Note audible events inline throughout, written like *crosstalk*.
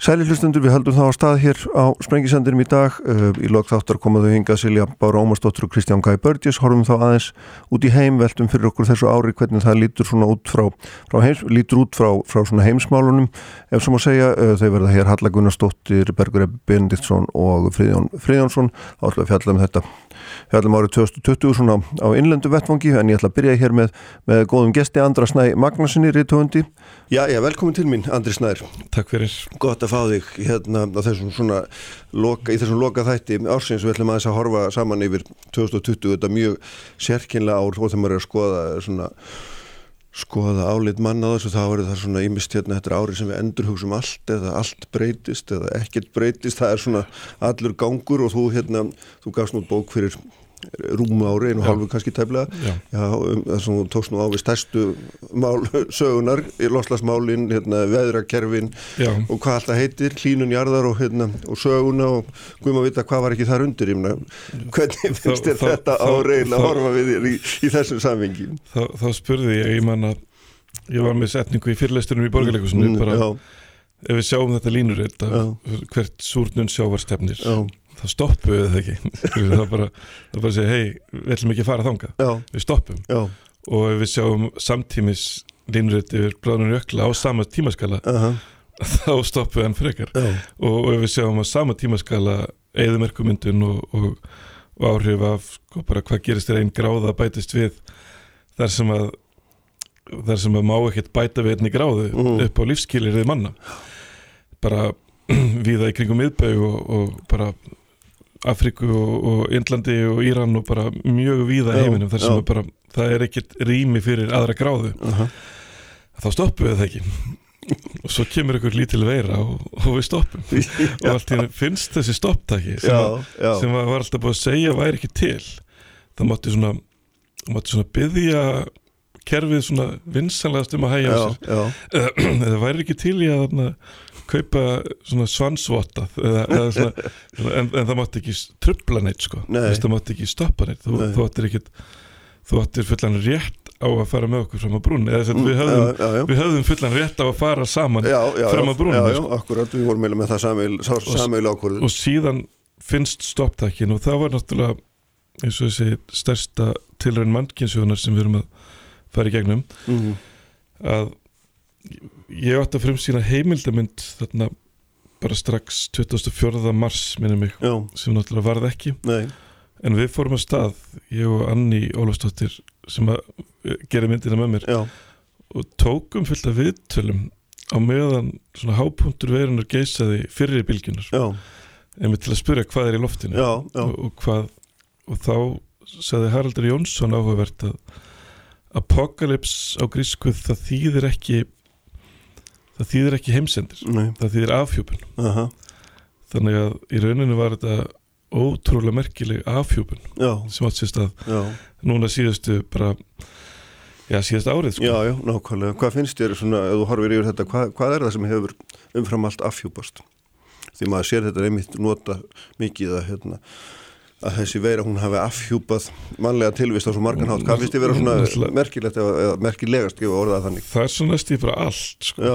Sæli hlustundur, við heldum þá á stað hér á Sprengisendurum í dag. Uh, í lok þáttar komaðu hingað Silja Bára Ómarsdóttur og Kristján Gæi Börgis. Horfum þá aðeins út í heim, veltum fyrir okkur þessu ári hvernig það lítur svona út frá, frá, heims, lítur út frá, frá svona heimsmálunum. Ef sem að segja, uh, þau verða hér Halla Gunnarsdóttir, Bergur Ebbi Benediktsson og Friðjón Friðjónsson. Þá ætlum við að fjalla um þetta fjallum árið 2020 svona á innlendu vettfangi en ég ætla að byrja hér með, með góðum gesti Andra Snæ Magnarssoni rítuhundi. Já, já, velkomin til mín Andri Snær. Takk fyrir. Gott að fá þig hérna á þessum svona loka, í þessum loka þætti ársins við ætlum aðeins að horfa saman yfir 2020, þetta mjög sérkynlega ár og þegar maður er að skoða svona skoða álit manna þessu þá er það svona ímist hérna þetta árið sem við endurhugsum allt eða allt breytist eða ekkert breytist. Það er svona allur gangur og þú hérna þú gafst nút bók fyrir rúmu ári, einu halvu kannski tæflega já, um, þú tókst nú á við stærstu mál, *laughs* sögunar í loslasmálin, hérna, veðrakerfin og hvað alltaf heitir, hlínunjarðar og, hérna, og söguna og guðum að vita hvað var ekki þar undir mena, hvernig finnst þér þetta árein að horfa við í, í þessum samvingi þá, þá spurði ég, ég man að ég var með setningu í fyrirleistunum í borgarleikusinu mm, bara, ef við sjáum þetta línur hvert súrnun sjávarstefnir já það stoppuðu það ekki *laughs* það bara, það bara segja, hei, við ætlum ekki að fara þanga Já. við stoppum Já. og við sjáum samtímis línuritt yfir bláðunum jökla á sama tímaskala uh *laughs* -huh. þá stoppuðu hann frekar Já. og við sjáum á sama tímaskala eðumerkumyndun og, og, og áhrif af sko, bara, hvað gerist þér einn gráða bætist við þar sem að þar sem að má ekkert bæta við einni gráðu uh -huh. upp á lífskýlirði manna bara *clears throat* viða í kringum miðbög og, og bara Afriku og, Índlandi og Íran og bara mjög víða heiminum þar sem bara, það er ekkert rými fyrir aðra gráðu. Uh -huh. þá stoppum við það ekki. Og svo kemur einhver lítil veira og, og við stoppum. *laughs* Og allt finnst þessi stopptæki sem, já, já. sem var alltaf búin að segja væri ekki til. Það mátti svona, mátti svona byggja kerfið svona vinsanlegast um að hægja á sér. það *clears throat* væri ekki til í að kaupa svona *laughs* svona, en, en það mátti ekki trubla neitt sko Nei. það mátti ekki stoppa neitt þú, Nei. þú ættir ekkit þú ættir fullan rétt á að fara með okkur fram á brún eða þess að við höfðum, já, já, já. við höfðum fullan rétt á að fara saman fram á brún Já, já, sko. akkurat, við vorum með það samveil ákvörðu og síðan finnst stopptækin og það var náttúrulega eins og þessi stærsta tilræðin mannkynnsjónar sem við erum að fara í gegnum mm -hmm. að ég átti að frumsýna heimildamind þarna bara strax 24. mars minnum mig, Já. sem náttúrulega varð ekki Nei. en við fórum að stað ég og Anni Ólafsdóttir sem að eh, gera myndina með mér Já. og tókum fullt af viðtölum á meðan svona hápunktur verunar geysaði fyrir bylgjunar en við til að spyrja hvað er í loftinu Já, og, og hvað og þá sagði Haraldur Jónsson áhugavert að Apocalypse á grískuð það þýðir ekki það þýðir ekki heimsendir Nei. það þýðir afhjúpun uh -huh. þannig að í rauninu var þetta ótrúlega merkileg afhjúpun já. sem átt sérst að já. núna síðastu bara já síðast árið sko. Já, já, nákvæmlega. Hvað finnst þér svona, ef þú horfir yfir þetta, hvað, hvað er það sem hefur umfram allt afhjúpast? Því maður sér þetta einmitt nota mikið að hérna að þessi veira hún hafi afhjúpað mannlega tilvist á svo margan hátt hvað finnst þið vera svona merkilegt eða merkilegast gefa orðað þannig? Það er svona stíð bara allt sko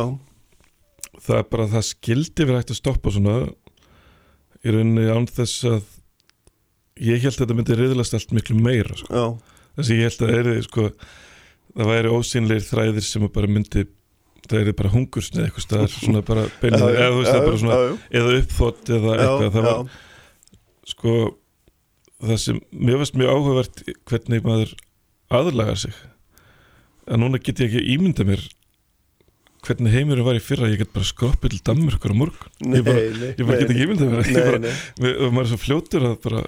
það er bara það skildi verið hægt að stoppa svona í rauninni án þess að ég held að þetta myndi riðlast allt miklu meira sko. þess að ég held að það er sko, það væri ósynleir þræðir sem bara myndi það er bara hungursn eða eitthvað staðar svona bara beinir, eða, svona, já, eða uppþótt eða eitthvað. Það var sko það sem mér finnst mjög áhugavert hvernig maður aðlagar sig. En núna get ég ekki ímynda mér hvernig heimurum var í fyrra ég get bara skroppið til Danmörkur á morgun. Ég bara, nei, ég bara nei, get ekki yfir það. Og maður er svo fljótur að bara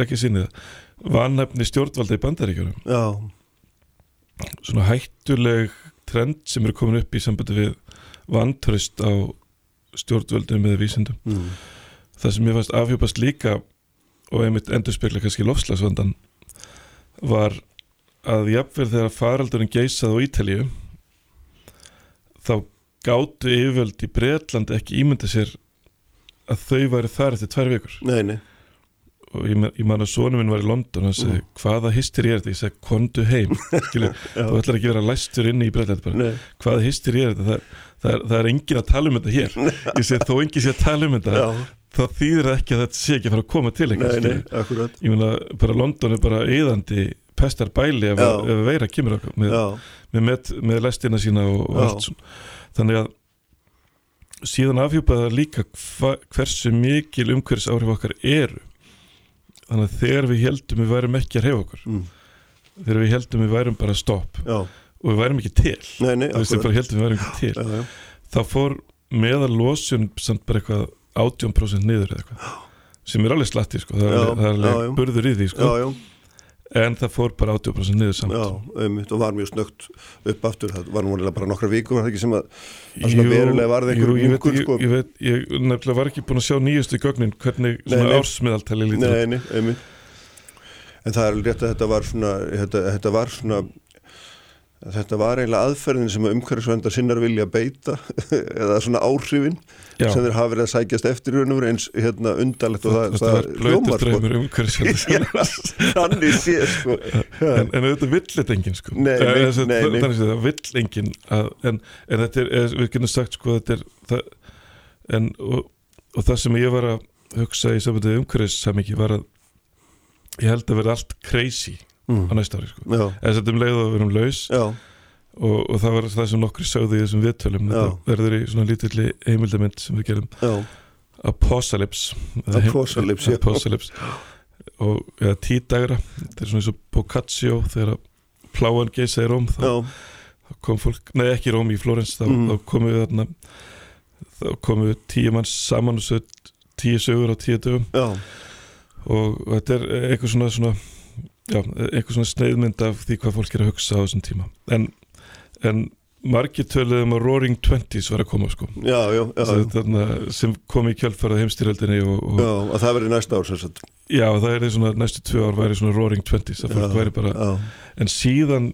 leggja sínið vannæfni stjórnvalda í bandaríkjum svona hættuleg trend sem eru komin upp í sambandi við vantröst á stjórnvaldum með vísindum. Mm. það sem ég fannst afhjópast líka og einmitt endur spekla kannski lofslagsvandan var að jafnverð þegar faraldurinn geysað á Ítalíu þá gáttu yfirvöld í Breitland ekki ímynda sér að þau væri þar eftir tvær vikur. Nei, nei. og ég, ég man að sónum minn var í London og segi, mm. hvaða hysteri er þetta? Ég segi, kondu heim. *laughs* Skilu, þú ætlar ekki að vera læstur inni í Breitland hvaða hysteri er þetta? Það, það er, það er engin að tala um þetta hér. *laughs* Ég sé þó engin sé að tala um þetta. Já, það þýðir ekki að þetta sé ekki að fara að koma til nei, ég meina bara London er bara eðandi pestar bæli ef, ef veira kemur okkur með, með, með, með lestina sína og, og allt svona. Þannig að síðan afhjúpaða líka hva, hversu mikil umhverfis áhrif okkar eru. Þannig að þegar við heldum við værum ekki að reyfa okkur mm, þegar við heldum við værum bara stopp já, og við værum ekki til. Nei, nei, þú veist við bara heldum við værum ekki til Já, já, þá fór meðal losun samt bara eitthvað 18% niður eða eitthvað. Sem er alveg slatti sko, það er alveg, burður í því sko, já, já, en það fór bara 80% niður samt já, einmitt og var mjög snögt upp aftur, það var nú alveg bara nokkra vikum það ekki sem að, að svona verulega varð einhver jú, ég, veit, minnkun, ég, sko. ég, veit, ég nefnilega var ekki búin að sjá nýjustu gögnin hvernig Nei, svona nei. ársmiðaltali lítur. Nei, nei, einmitt En það er alveg rétt að þetta var svona þetta, þetta var svona þetta var eiginlega aðferðin sem umhverfisvendar sinnar vilja beita *laughs* eða svona áhrifin Já. sem þeir hafa verið að sækjast eftir veru eins hérna undarlegt og það, þetta var blöytur hljómar sko. *laughs* þannig sé sko. En, en auðvitað vill þetta enginn sko. Nei, nei, Eh, nei, nei. þannig að það vill enginn að, en, en þetta er, er, við getum sagt sko þetta er það, en, og, og það sem ég var að hugsa í samvætið umhverfis samingi var að ég held að vera allt crazy á mm. næsta ári sko. Eða þetta um leið og við erum laus og, og það var það sem nokkri sögðu í þessum viðtölum þetta verður í svona lítilli heimildamind sem við gerum já, Apocalypse. Eða heim-. Apocalypse. Og eða tídagra þetta er svona eins og Boccaccio þegar pláan geisa í Róm þá, þá kom fólk, nei ekki í Róm í Flórens þá, Mhm. þá komum við þarna þá komum við tíu manns saman og svo tíu sögur á tíu dögum. Og þetta er eitthvað svona, svona já, eitthvað svona sneiðmynd af því hvað fólk er að hugsa á þessum tíma. En, en margir töluðum að Roaring Twenties var að koma sko. Já, já, þarna, sem kom í kjölfarað heimstyrjöldinni og, og já, að það verið næsta ár sagt. Já, það er svona næstu tvö ár væri svona Roaring Twenties að fólk væri bara, en síðan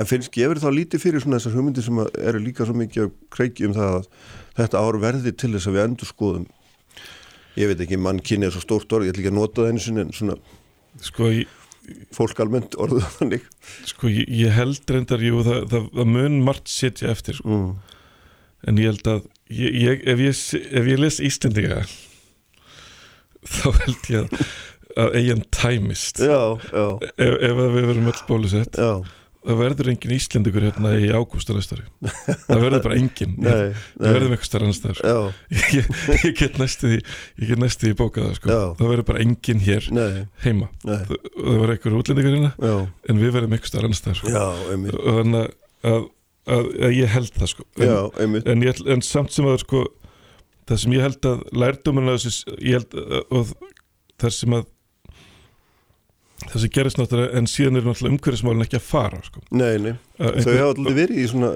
En finnst gefur þá lítið fyrir svona þessar hugmyndir sem eru líka svo mikið að kreiki um það að þetta ár verði til þess að við endur skoðum ég veit ekki, mann kynni er svo stórt orð, ég ætla ekki að nota það einu sinni en svona sko, ég, fólk almennt orðuð *laughs* þannig. Sko, ég, ég held reyndar, jú, það, það, það mun margt sitja eftir, sko. mm. en ég held að ég, ég, ef, ég, ef ég les Íslendinga þá held ég að, að eigin tæmist. Já, já, ef, ef við verum öll bólusett. Já það verður engin Íslendingur hérna í ágúst á næstari. Það verður bara engin Nei, það nei, verður með eitthvað starf annars staðar já, ég, ég get næstu því ég get næstu því bókað það sko. Það verður bara engin hér nei, heima. Það, það verður eitthvað útlendingur hérna Já, en við verðum eitthvað starf annars staðar sko. og þannig að, að, að, ég held það sko. En, Já, en, ég, en samt sem að sko það sem ég held að að og það sem að það sem gerist náttúrulega en síðan er náttúrulega umhverfismálin ekki að fara sko. Nei, nei, Að þau hafa alltaf verið í svona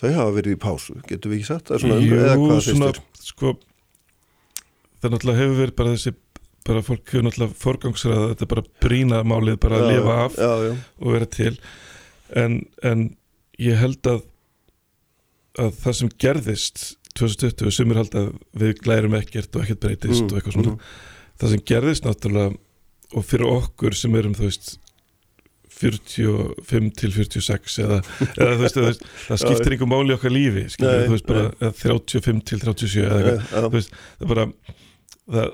þau hafa verið í pásu, getur við ekki sagt? Það svona um, Jú, eða hvað svona, finnst þér? sko það náttúrulega hefur verið bara þessi bara fólk hefur náttúrulega forgangsraða þetta er bara brýna málið, bara að Já, lifa af Já, já, og vera til. En, en ég held að að það sem gerðist 2020, sumir held að við glærum ekkert og ekkert breytist og eitthvað svona. mm, það sem gerðist náttúrulega og fyrir okkur sem erum þú veist 45 til 46 eða, eða þú veist, veist það skiptir einhver máli í okkar lífi skilur, Nei, þú veist bara nei. eða 35 til 37 eða eitthvað. Já, þú veist, það bara það,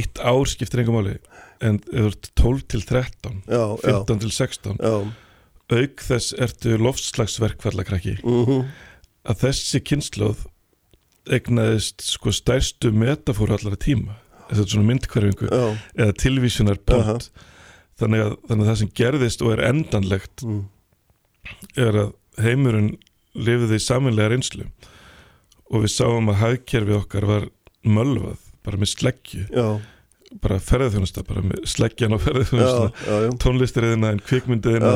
eitt ár skiptir einhver máli en ert 12 til 13 já, já, 15 til 16 já, auk þess ertu loftslagsverkfallakrakki. Mhm, að þessi kynnslóð egnaðist sko stærstu metafóru allara tíma svona myndkverfingu eða tilvísunar pont þannig að, þannig að það sem gerðist og er endanlegt mm, er að heimurinn lifiði í saminlega reynslu og við sáum að hagkerfi okkar var mölvað, bara með sleggju. Bara ferðarþjónusta, bara með sleggjan já, ferðarþjónusta tónlistariðina kvikmyndiðina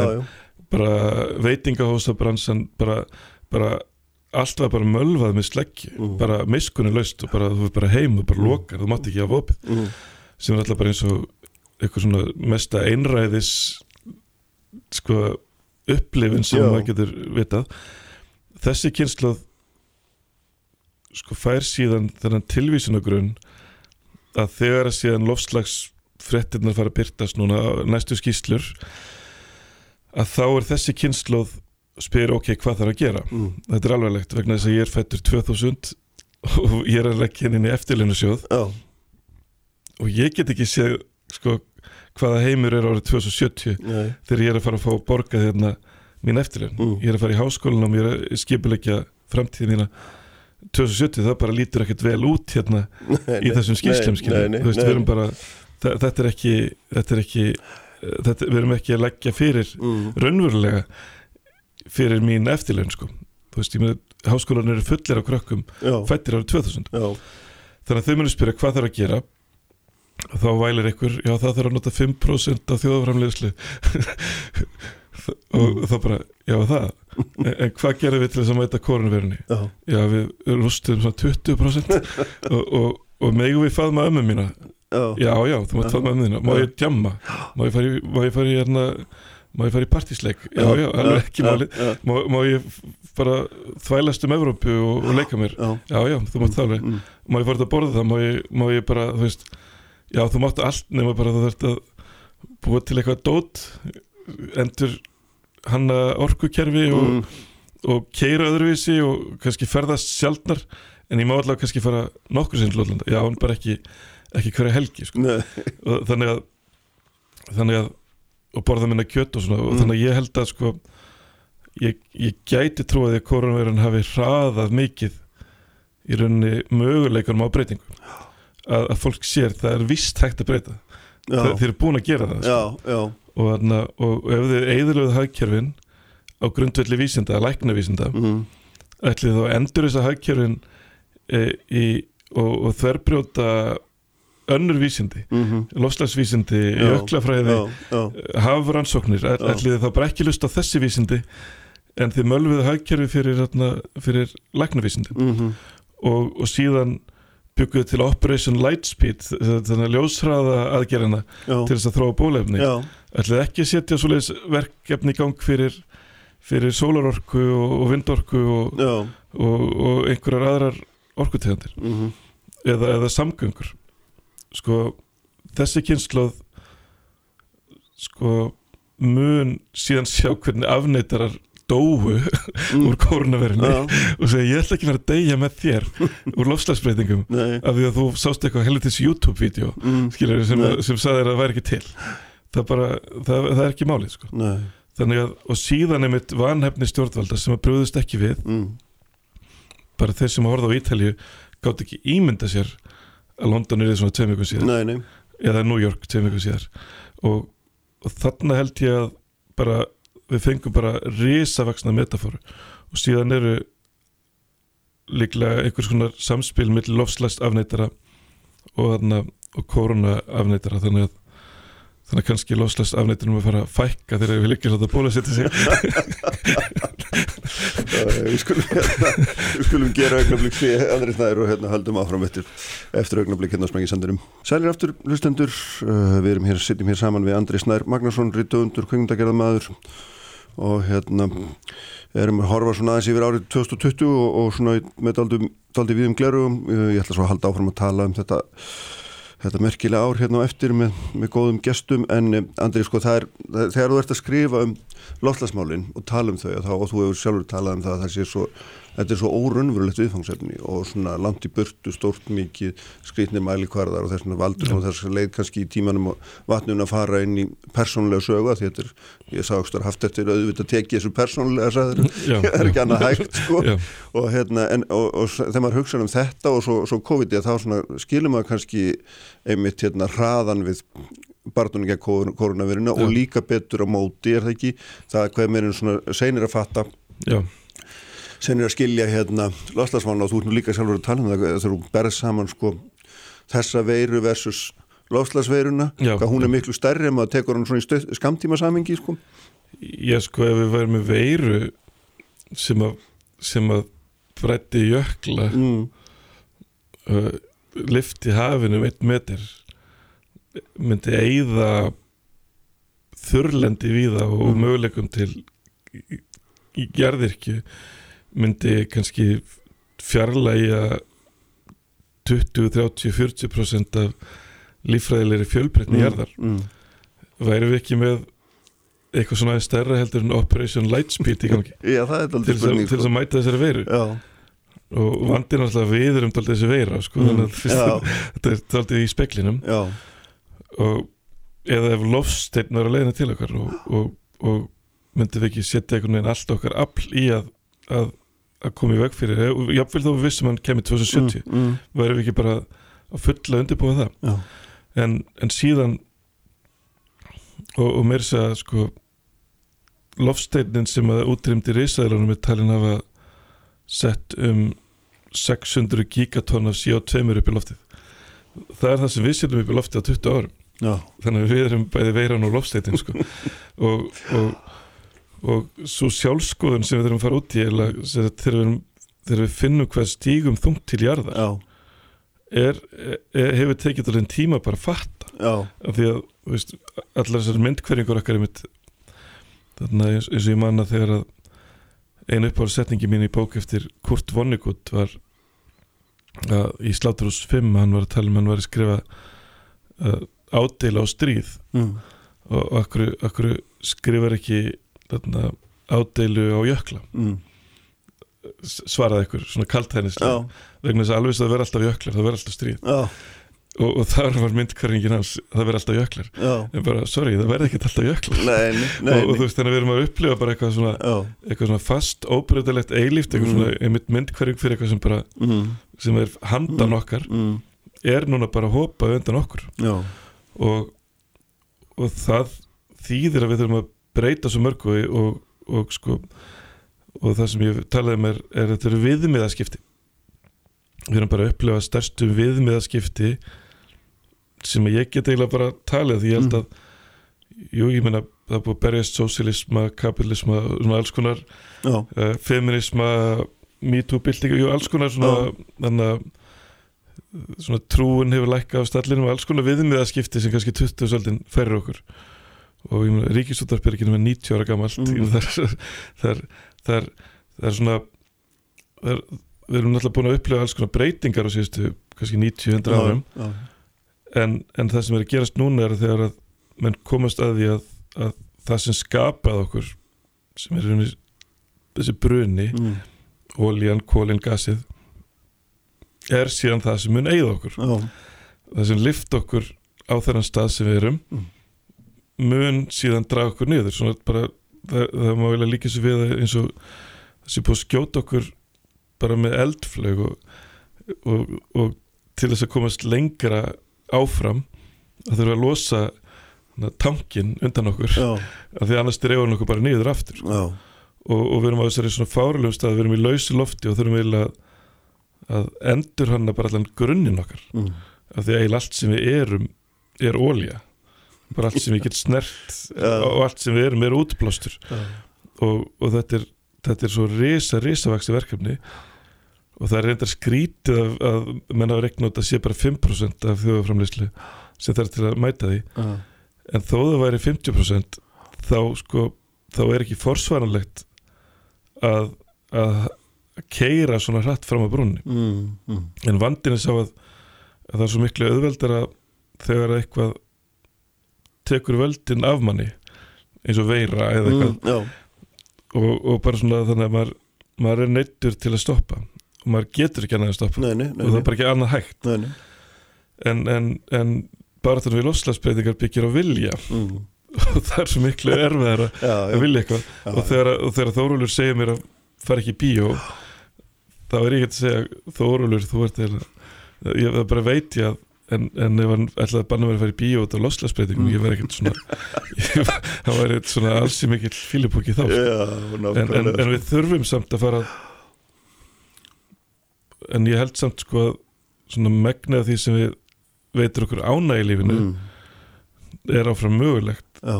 bara veitingahósabransan bara, bara allt var bara mölvað með sleggju Mhm. bara miskunni laust og bara þú er bara heim og bara Mhm. lokar, þú mátt ekki hafa opið mm, sem er alltaf bara eins og eitthvað svona mesta einræðis sko upplifin sem maður getur vitað þessi kynsluð sko fær síðan þennan tilvísunagrunn að þegar að síðan lofslags frettirnar fara að byrtast núna næstu skýslur að þá er þessi kynsluð spyr ok, hvað þarf að gera? Mm. þetta er alveglegt vegna þess að ég er fættur 2000 og ég er að leggja inn í eftirlinu sjóð já, og ég get ekki séð sko, hvaða heimur er árið 2070 nei, þegar ég er að fara að fá að borga hérna mín eftirlun Mm. ég er að fara í háskólan og ég er að skipulegja framtíðin mína 2070 það bara lítur ekkert vel út hérna nei, í þessum þa- þetta er ekki þetta er ekki þetta, við erum ekki að leggja fyrir mm. raunverulega fyrir mín eftirlaun sko. þú veist, ég með háskólan eru fullir af krökkum já, fættir árið 2000 já, þannig að þau munum spyrja hvað þarf að gera. Og þá vælir ykkur já það þarf að nota 5% af þjóðaframlegslu *laughs* og þá bara, já það. En, hvað gerum við til þess að mæta koronavirunni já, já við rústum svona 20% *laughs* og, og, og megum við faðma ömmu mína? Já, já já, þú mátt faðma ömmu þína. Má ég djamma, má ég fara í, má ég fara í hérna má ég fara í partísleik? Já já, alveg ekki máli já, má, má ég bara þvælast um Evrópu og, og leika mér? já, já já, þú mátt það alveg mm. má ég fara út að borða það, má ég, má ég bara þú veist, já þú mátt allt nema bara þú þurft að búa til eitthvað dót endur hanna orkukerfi og, Mm. og keira öðruvísi og kannski ferðast sjaldnar en ég má allavega kannski fara nokkur sinn til Lóðlanda, já hann bara ekki ekki hverja helgi sko. Og þannig að þannig að og borða minna kjött og svona og Mm. þannig að ég held að sko ég, ég gæti trúið að koronavirun hafi hraðað mikið í rauninni möguleikunum á breytingu að, að fólk sér það er vist hægt að breyta það, þeir eru búin að gera það sko. já, já, og, þarna, og, og ef þið eigðurlöðu hagkerfin á grundvelli vísinda, lækna vísinda mm. ætlið þá endur þess að hagkerfin e, í, og, og þverbrjóta önnur vísindi Mm lofslagsvísindi, Já, jöklafræði hafrannsóknir, Já. ætlið þið þá bara ekki lust á þessi vísindi en þið mölfuðu hagkerfi fyrir, fyrir læknavísindi mm og, og síðan bygguðu til Operation Lightspeed þannig að ljósraða aðgerina til þess að þróa bólefni. Já, ætlið ekki að setja svoleiðis verkefni í gang fyrir, fyrir sólarorku og, vindorku og, og, og einhverjar aðrar orkutegandir mm eða, eða samgöngur sko þessi kynnslóð sko mun síðan sjá hvernig afneitarar dóu úr kórnaverinu já, og segja ég ætla ekki að vera að deyja með þér úr lofslagsbreytingum af því að þú sást eitthvað helvitis YouTube-vídeó mm. sem, sem sagði þér að það væri ekki til. Það, bara, það, það er ekki málið sko. þannig að og síðan einmitt vanhefni stjórnvalda sem að brúðust ekki við mm. bara þeir sem að horfa á Ítalíu gátt ekki ímynda sér London er svona tveim ykkur síðan nei, nei, eða New York tveim ykkur síðar. Og, og þarna held ég að bara við fengum bara risavaksna metafóru og síðan eru líklega einhvers konar samspil millir lofslast afneitara og, og korona afneitara þannig að þannig að kannski lofslast afneitarum að fara að fækka þegar við líkjum að bóla setja sig Uh, við skulum, hérna, við skulum gera augnablík fyrir andri snæður og hérna höldum áfram eftir, eftir augnablík hérna á smengisandurum. Sælir aftur, hlustendur, uh, við erum hér, sitjum hér saman við Andri Snær Magnarsson, rítuundur, kvingundagerðamaður og hérna erum að horfa svona aðeins yfir árið 2020 og, og svona með daldi, daldi við um glerugum. Uh, ég ætla svo að halda áfram að tala um þetta þetta merkilega ár hérna á eftir með, með góðum gestum en eh, Andri sko það er, þegar þú ert að skrifa um loftlasmálin og tala um þau og, þá, og þú hefur sjálfur talað um það að það sé svo þetta er svo órunverulegt viðfangsefni og svona langt í burtu, stórt mikið skrýtnir mælikvarðar og þess vegna valdur svona þess að leið kannski í tímanum og vatnun að fara inn í persónlega sögu því þetta er, ég sá ekki haft eftir auðvitað tekið þessu persónlega sæður *laughs* það er ekki annað hægt *laughs* sko. Og, hérna, en, og, og þegar maður hugsa um þetta og svo, svo COVID þá svona, skilum maður kannski einmitt hérna hraðan við barnunum gegn koronaviruna og líka betur á móti er það ekki? Það er hvað meirinn svona seinir að fatta. Já, seinir að skilja hérna loslasvána og þú ert nú líka sjálfur að tala um það þegar þú berð saman sko þessa veiru versus loslasveiruna Já. hvað hún er miklu stærri en maður tekur hann svona í skamtíma samingi sko ég sko ef við værum með veiru sem að sem að frætti jökla mm, uh, lifti hafinu um einn meter myndi eigða þurrlendi víða og Mm. möguleikum til gerðirkju myndi kannski fjarlægja 20, 30, 40% af líffræðilegri fjölbreytni mm, jarðar. mm, væri við ekki með eitthvað svona stærra heldur en Operation Lightspeed í gangi? *laughs* Já, það er til þess að, að mæta þessari veiru. Já, og vandinn alltaf við erum daldið þessi veira sko, Mm, *laughs* þetta er daldið í speklinum já, og eða ef lofsteinn var að leiðina til okkar og, og, og myndum við ekki setja einhvern veginn allt okkar afl í að, að, að koma í veg fyrir og jáfnvel þó við vissum hann kemur 2070 mm, mm, værum við ekki bara að fulla undirbúa það. En, en síðan og, og mér sé að sko lofsteinin sem að útrýmdi risaðilunum er talin hafa sett um 600 gigatonn af CO2 upp í loftið. Það er það sem við setjum upp í loftið á 20 árum. Já, þannig að við erum bæði veiran og lofsteitin sko. *laughs* og, og, og svo sjálfskoðun sem við þurfum að fara út í er sagt, þegar við, við finnum hvað stígum þungt til jarðar já, er, er, hefur tekið alveg tíma bara að fatta. Já, af því að veist, allar þessar myndkverjingur okkar er mitt þannig að eins, eins og ég manna þegar að einu uppáhald setningi mín í bók eftir Kurt Vonnegut var að í Sláturhús 5 hann var að tala um hann var að skrifa uh, ádela á stríð. Mm, og akkur skrifar ekki þarna, ádeilu á jökla. Mm, svaraði ykkur, svona kaltæðnislega já, vegna þess að alveg það verður alltaf jöklar það verður alltaf stríð. Já, og, og þar var myndkværingin hans það verður alltaf jöklar. Já, en bara, sorry, það verður ekkert alltaf jöklar. Nei, nei, nei, og, og þú veist þannig að við erum að upplifa bara eitthvað svona, eitthvað svona fast, óbreytilegt eilíft, eitthvað Mm. svona einmitt myndkværing fyrir eitthvað sem bara, mm, sem er handan Mm. okkar, mm, er núna bara að hopa undan okkur. Og, og það þýðir að við þurfum að breyta svo mörgu og, og sko og það sem ég talaði með er, er að þetta eru viðmiðaskipti. Við erum bara að upplifa stærstu viðmiðaskipti sem ég get eiginlega bara talið því ég held Mm. að jú, ég meina það er búið að berjast sósialisma, kapitalisma svona alls konar uh, feminisma MeToo-byltingu, jú, alls konar svona þannig að svona trúin hefur lækkað á stallinum og alls konar viðmiðaskipti sem kannski 20 söldin færir okkur og ríkisúttarp er ekki nema 90 ára gamalt. Mm. *laughs* það, er, svona það er, við erum náttúrulega búin að upplifa alls konar breytingar á síðustu kannski 90-100 árum. já, en, en það sem er að gerast núna er að þegar að menn komast að því að, að það sem skapað okkur sem er rauninni þessi bruni mm, ólían, kólin, gasið er síðan það sem mun eigða okkur. Já, það sem lift okkur á þennan stað sem við erum. Mm. Mun síðan draga okkur niður. Svona bara, það, það má vilja líka svo við að eins og sé búið að skjóta okkur bara með eldflög og, og, og til þess að komast lengra áfram að þurfa að losa tankin undan okkur já, af því annars dreifur hann okkur bara niður aftur. Og, og við erum á þessari svona fárulegum stað við erum í lausi lofti og þurfum eiginlega að, að endur hann bara allan grunninn okkar. Mm, af því að eiginlega allt sem við erum er ólja bara allt sem við getum snert og allt sem við erum er útblástur og, og þetta er þetta er svo risa, risavaksi verkefni. Og það er reyndar skrítið að, að menn hafa reiknað út að sé bara 5% af þjóðaframleyslu sem það er til að mæta því. Já, en þó það væri 50% þá sko þá er ekki forsvaranlegt að að keira svona hratt fram að brúnni. Mm, mm, en vandin er sá að, að það er svo miklu auðveldara þegar eitthvað tekur völdin af manni eins og veira eða eitthvað. mm, og, og bara svona þannig að maður, maður er neittur til að stoppa. Og maður getur ekki annað að stoppa. Nei, nei, nei, og það er bara ekki annað hægt. Nei, nei, en, en, en bara þannig við loslasbreytingar byggir á vilja mm, og *laughs* það er svo miklu erfiðara *laughs* já, já, að vilja eitthvað. Já, og þegar, þegar Þórólur segir mér að fara ekki í bíó þá er ég ekki að segja Þórólur, þú ert eða ég bara veit ég að en, en ef hann ætlaði að banna mér að fara í bíó út af loslasbreytingum, Mm. ég verði ekkert svona *laughs* það væri svona alls í mikill fílipóki þá sko. já, en, en, en við þurfum samt að fara en ég held samt sko að svona megnað því sem við veitur okkur ánægi í lífinu mm, er áfram mögulegt já,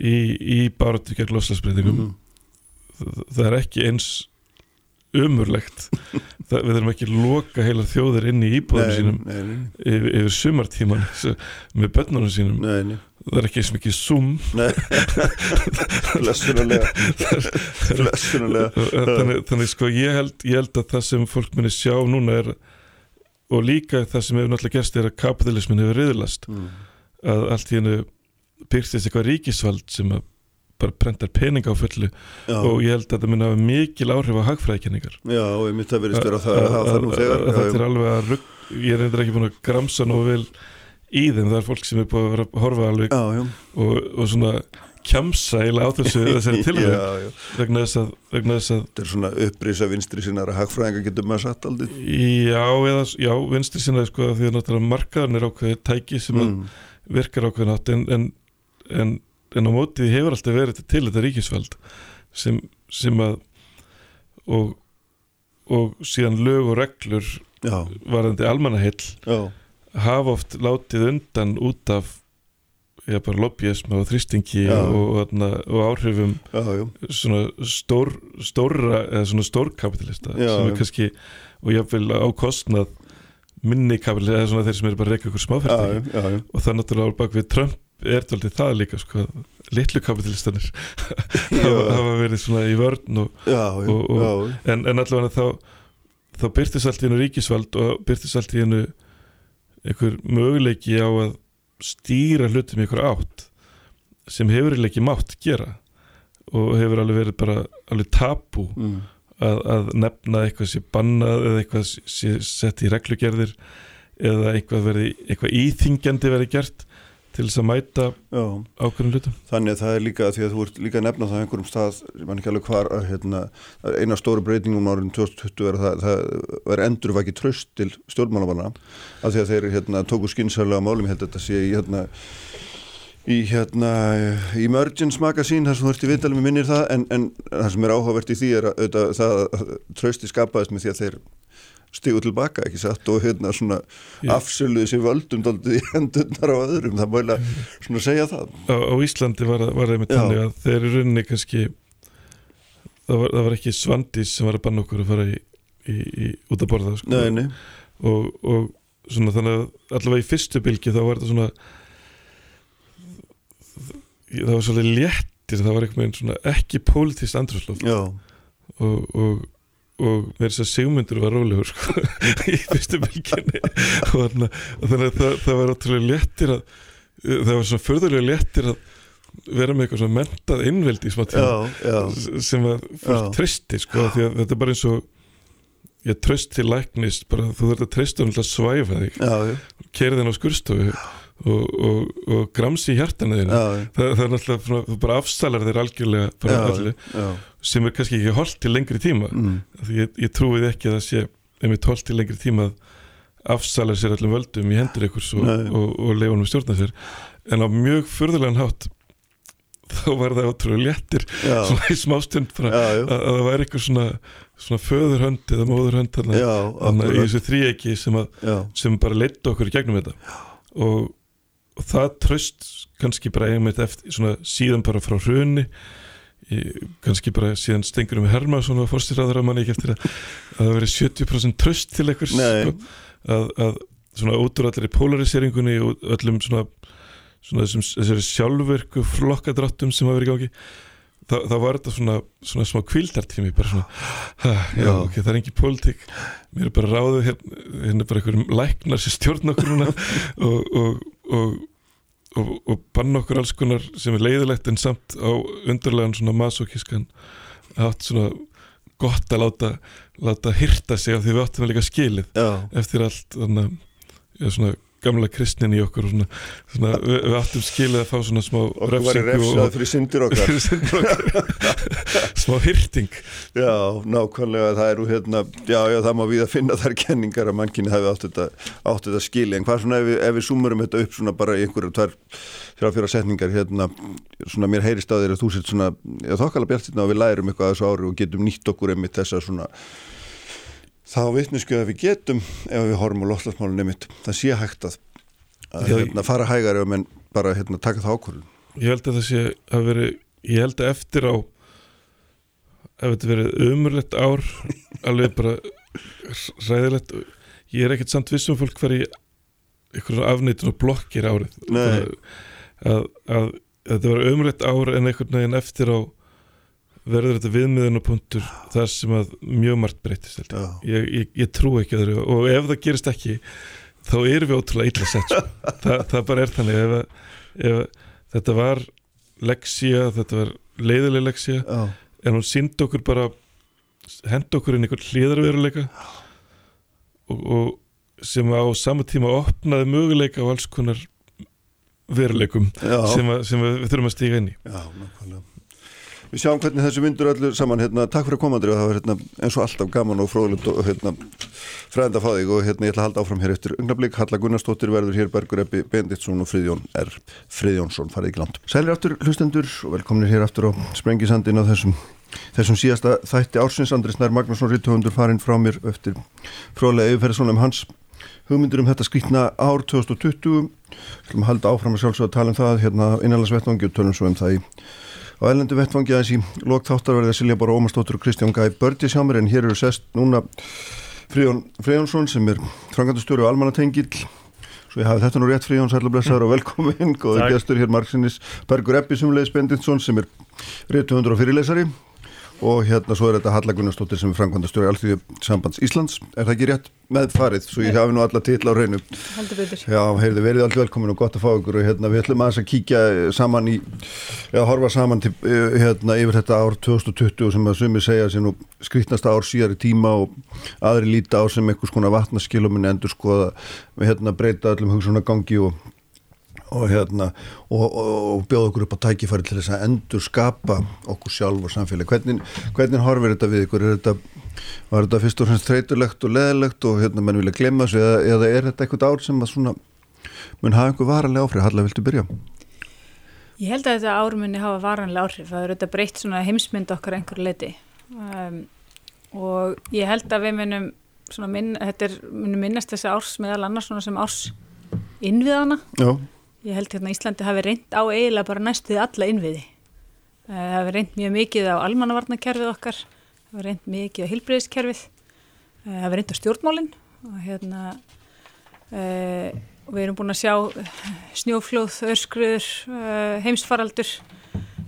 í, í baratu gegn loslasbreytingum mm, það, það er ekki eins umurlegt. Það, við þurfum ekki loka heila þjóðir inn í íbúðum nei, sínum nei, nei, yfir, yfir sumartíman *laughs* með börnunum sínum. Nei, nei, það er ekki eins mikið zoom. Nei, *laughs* blessunulega, blessunulega, þannig, þannig sko ég held, ég held að það sem fólk muni sjá núna er og líka það sem hefur náttúrulega gerst er að kapitalismin hefur riðlast. Mm, að allt í hennu byrstist eitthvað ríkisvald sem að bara prentar pening á fullu já. og ég held að þetta minna mikil áhrif á hagfræðikenningar. Já, og ég myndi að verið styrra það það nú þegar. Þetta er alveg að rugg, ég er eitthvað ekki búin að gramsa nú vel í þeim, það er fólk sem er búin að vera að horfa alveg Já, já. og, og svona kjamsa eiginlega á þessu *laughs* tilvæg vegna þess að, vegna þess að Þetta er svona upprýsa vinstri sinnar að hagfræðinga getur maður satt aldrei já, eða, já, vinstri sinna sko, því að náttúrulega markaðan er ákveðið tæki sem mm. virkar ákveðin átt en, en, en, en á mótið hefur alltaf verið til þetta ríkisvald sem, sem að og, og síðan lög og reglur Já, varðandi almannaheill já, hafa oft látið undan út af já, bara lobbyism og þrýstingi og, og, og áhrifum já, svona stór, stóra eða svona stórkapitalista sem er kannski og jáfnvel á kostnað minni kapitalista eða svona þeir sem eru bara reyka ykkur já og það er náttúrulega bak við Trump er þetta það líka sko, litlu kapitalistanir *laughs* hafa, verið svona í vörn og, Já, já, Og- og- já, en, en allavega þá þá byrtist allt í hennu ríkisvald og byrtist allt í hennu einhver möguleiki á að stýra hlutum í einhver átt sem hefur ekki mátt gera og hefur alveg verið bara alveg tabú mm. að, að nefna eitthvað sé bannað eða eitthvað sé sett í reglugerðir eða eitthvað, verið, eitthvað íþingjandi verið gert til þess að mæta ákveðin hlutum. Þannig að það er líka því að þú ert líka að nefna það á einhverjum stað, ég man ekki alveg hvar að hérna, eina stóru breytingum árin 2020 er að það, það er endurvaki tröst til stjórnmálamanna. Af því að þeir hérna, tóku skynsarlega málum, ég held að þetta sé í hérna í hérna Emergence Magazine þar sem þú ert í viðtalum minnir það en, en það sem er áhugavert í því er að, að, það að trösti skapaðist með því að þeir stígu tilbaka ekki satt og hérna svona Já. afsöluðu sér völdum í hendurnar á öðrum, það mæla svona segja það á, á Íslandi var, það- það með Já. þannig að þeir eru rauninni kannski það var, það var ekki Svandís sem var að banna okkur að fara í, í, í, út að borða sko. Nei, nei, og, og svona þannig að allavega í fyrstu bylgi þá var þetta svona það var svolítið léttir það var svona ekki pólitíst andrúsloft já og, og, og með þess að sigmundur var rólegur sko, *laughs* í fyrstu bylginni og, þannig að það, það var ótrúlega léttir að það var svona förðulega léttir að vera með eitthvað svona mentað innveldi Já, já, sem að fólk Já. treysti sko, því að þetta er bara eins og ég tröst til læknist bara þú þurft að treysta um að svæfa þig. Já, já, kerðin á skurstofu og, og, og gramsi í hjartanu þínu já, það, það er náttúrulega þú bara afstælar þeir algjörlega bara já, allir, já, sem er kannski ekki holdt til lengri tíma. Mm, því ég, ég trúið ekki að það sé einmitt holdt til lengri tíma að afstælar sér allum völdum í hendur ykkur og, og, og leifa hann stjórna sér. En á mjög furðulegan hátt *laughs* þá var það ótrúlega léttir. *laughs* Svona í smástund að, að það væri eitthvað svona, svona föðurhönd eða móðurhönd þarna, já, þarna í þessu þríegi sem, að, sem bara leittu okkur í gegnum þetta. Og, og það tröst kannski bara einmitt eftir svona síðan bara frá hrunni kannski bara síðan stengur um Hermansson og fórstýraður að manni ekki eftir að, að það veri 70% tröst til einhvers sko, að, að svona út úr allir polariseringunni og öllum svona, svona þessum, þessari sjálfverku flokkadráttum sem hafa verið í gangi þá, þá var þetta svona, svona smá kvildartími bara svona, ha, já, ok, það er engin pólitík mér er bara ráðið hérna, hérna er bara einhverjum læknar sem stjórn okkur *laughs* og, og, og, og, og banna okkur alls konar sem er leiðilegt en samt á undarlegan svona masokískan hatt svona gott að láta, láta hyrta sig af því við áttum að líka skilið já, eftir allt þannig að svona gamla kristnin í okkur og svona, svona við, við áttum skilið að fá svona smá okkur var í refsað fyrir syndir okkar. *laughs* *laughs* Smá hyrting Já, nákvæmlega það eru hérna, já, já, það má við að finna þær kenningar að mannkynni hafi átt þetta, átt þetta skili, en hvað svona ef við, ef við sumurum þetta upp svona bara í einhverju tvær, þrjá fjóra setningar hérna, svona mér heyrist á þér að þú sett svona, já, þokkala bjart hérna og við lærum eitthvað að þessu ári og getum nýtt okkur einmitt þessa svona þá vitnisku að við getum ef við horfum á loftlagsmálun einmitt, það sé hægt að, að hérna, fara hægar menn bara hérna, taka það ákvörðun. ég held að það sé að veri ég held að eftir á ef þetta verið umurlegt ár *laughs* alveg bara ræðilegt ég er ekkert samt vissum fólk hver í einhverjum afnýttun og blokkir árið. Að, að, að þetta var umurlegt ár en einhvern veginn eftir á verður þetta viðmiðunapunktur þar sem að mjög margt breytist ég. Ég, ég, ég trú ekki öðru. Og ef það gerist ekki þá erum við ótrúlega illa sett sko. *laughs* Þa, það bara er þannig. Ef, að- ef að þetta var leksía, þetta var leiðileg leksía Já, en hún síndi okkur bara henda okkur inn einhvern hliðarveruleika og, og sem á sama tíma opnaði möguleika á alls konar veruleikum sem, að, sem að við þurfum að stíga inn í. Já, nákvæmlega Við sjáum hvernig þessu myndur öllu saman. Hérna, takk fyrir að koma Andri og það var hérna, eins og alltaf gaman og fróðilegt og hérna, fræðand að fá þig og hérna, ég ætla að halda áfram hér eftir ungnablík Halla Gunnarsdóttir verður hér Bergur Ebbi Benditsson og Friðjón R. Friðjónsson. Farið ekki langt. Sælir aftur hlustendur og velkominir hér aftur á Sprengisandin á þessum, þessum síðasta þætti ársins. Andri Snær Magnússon Ritthöfundur farinn frá mér eftir fróðlega yfirferðsson um hans. Hugmyndur um þetta skrítna ár 2020 Við ætlum að halda áfram að sjálfsögða að tala um það hérna innanlandsvettvangi og tölum svo um það í á ellendu vettvangi aðeins í lok þáttarverðið Silja Bára Ómarsdóttur og Kristján Gæ Bördi sjá mér en hér eru sest núna Fríðjón Fríðjónsson sem er frangandastjóri og almanatengil svo ég hafi þetta nú rétt Fríðjón særlega blessaður og velkomin góður gestur hér Marksinis Bergur Eppi Sumleis Bendinsson sem er réttuhundur og fyrirlesari og hérna svo er þetta Halla Gunnarsdóttir sem er frangandastjóri Alþjóði Sambands Íslands. Er það ekki rétt með farið svo ég hafi nú alla titla á reynu Já, heyrðu, verið allt velkomin og gott að fá ykkur. Og hérna við ætlum aðeins að kíkja saman í, eða horfa saman til, eh, hérna yfir þetta ár 2020 sem að sumi segja sem nú skrýtnasta ár síðar í tíma og aðri líta á sem einhvers konar vatnaskiluminni endur skoða, hérna breyta öllum hugsunagangi og og hérna og, og, og bjóða okkur upp á tækifæri til þess að endur skapa okkur sjálf og samfélag. Hvernig, hvernig horfir þetta við ykkur? Þetta, var þetta fyrst og fremst þreytulegt og leðilegt og hérna menn vilja glemma þessu eða, eða er þetta eitthvað ár sem að svona mun hafa einhver varalega áfrið, Halla, viltu byrja? ég held að þetta ármunni hafa varanlega áhrif. Það er auðvitað breytt svona heimsmynd okkar að einhverju leiti um, og ég held að við munum svona minn, þetta er, munum minnast þessi árs meðal annars svona sem árs innviðana Já, ég held hérna Íslandi hafi reynd á eiginlega bara næstuði alla innviði. Eh, það hafi reynd mjög mikið á almannavarnakerfið okkar það hafi reynd mikið á hilbriðiskerfið það hafi reynd á stjórnmálin og hérna uh, og við erum búin að sjá eh, snjóflóð, öskruður heimsfaraldur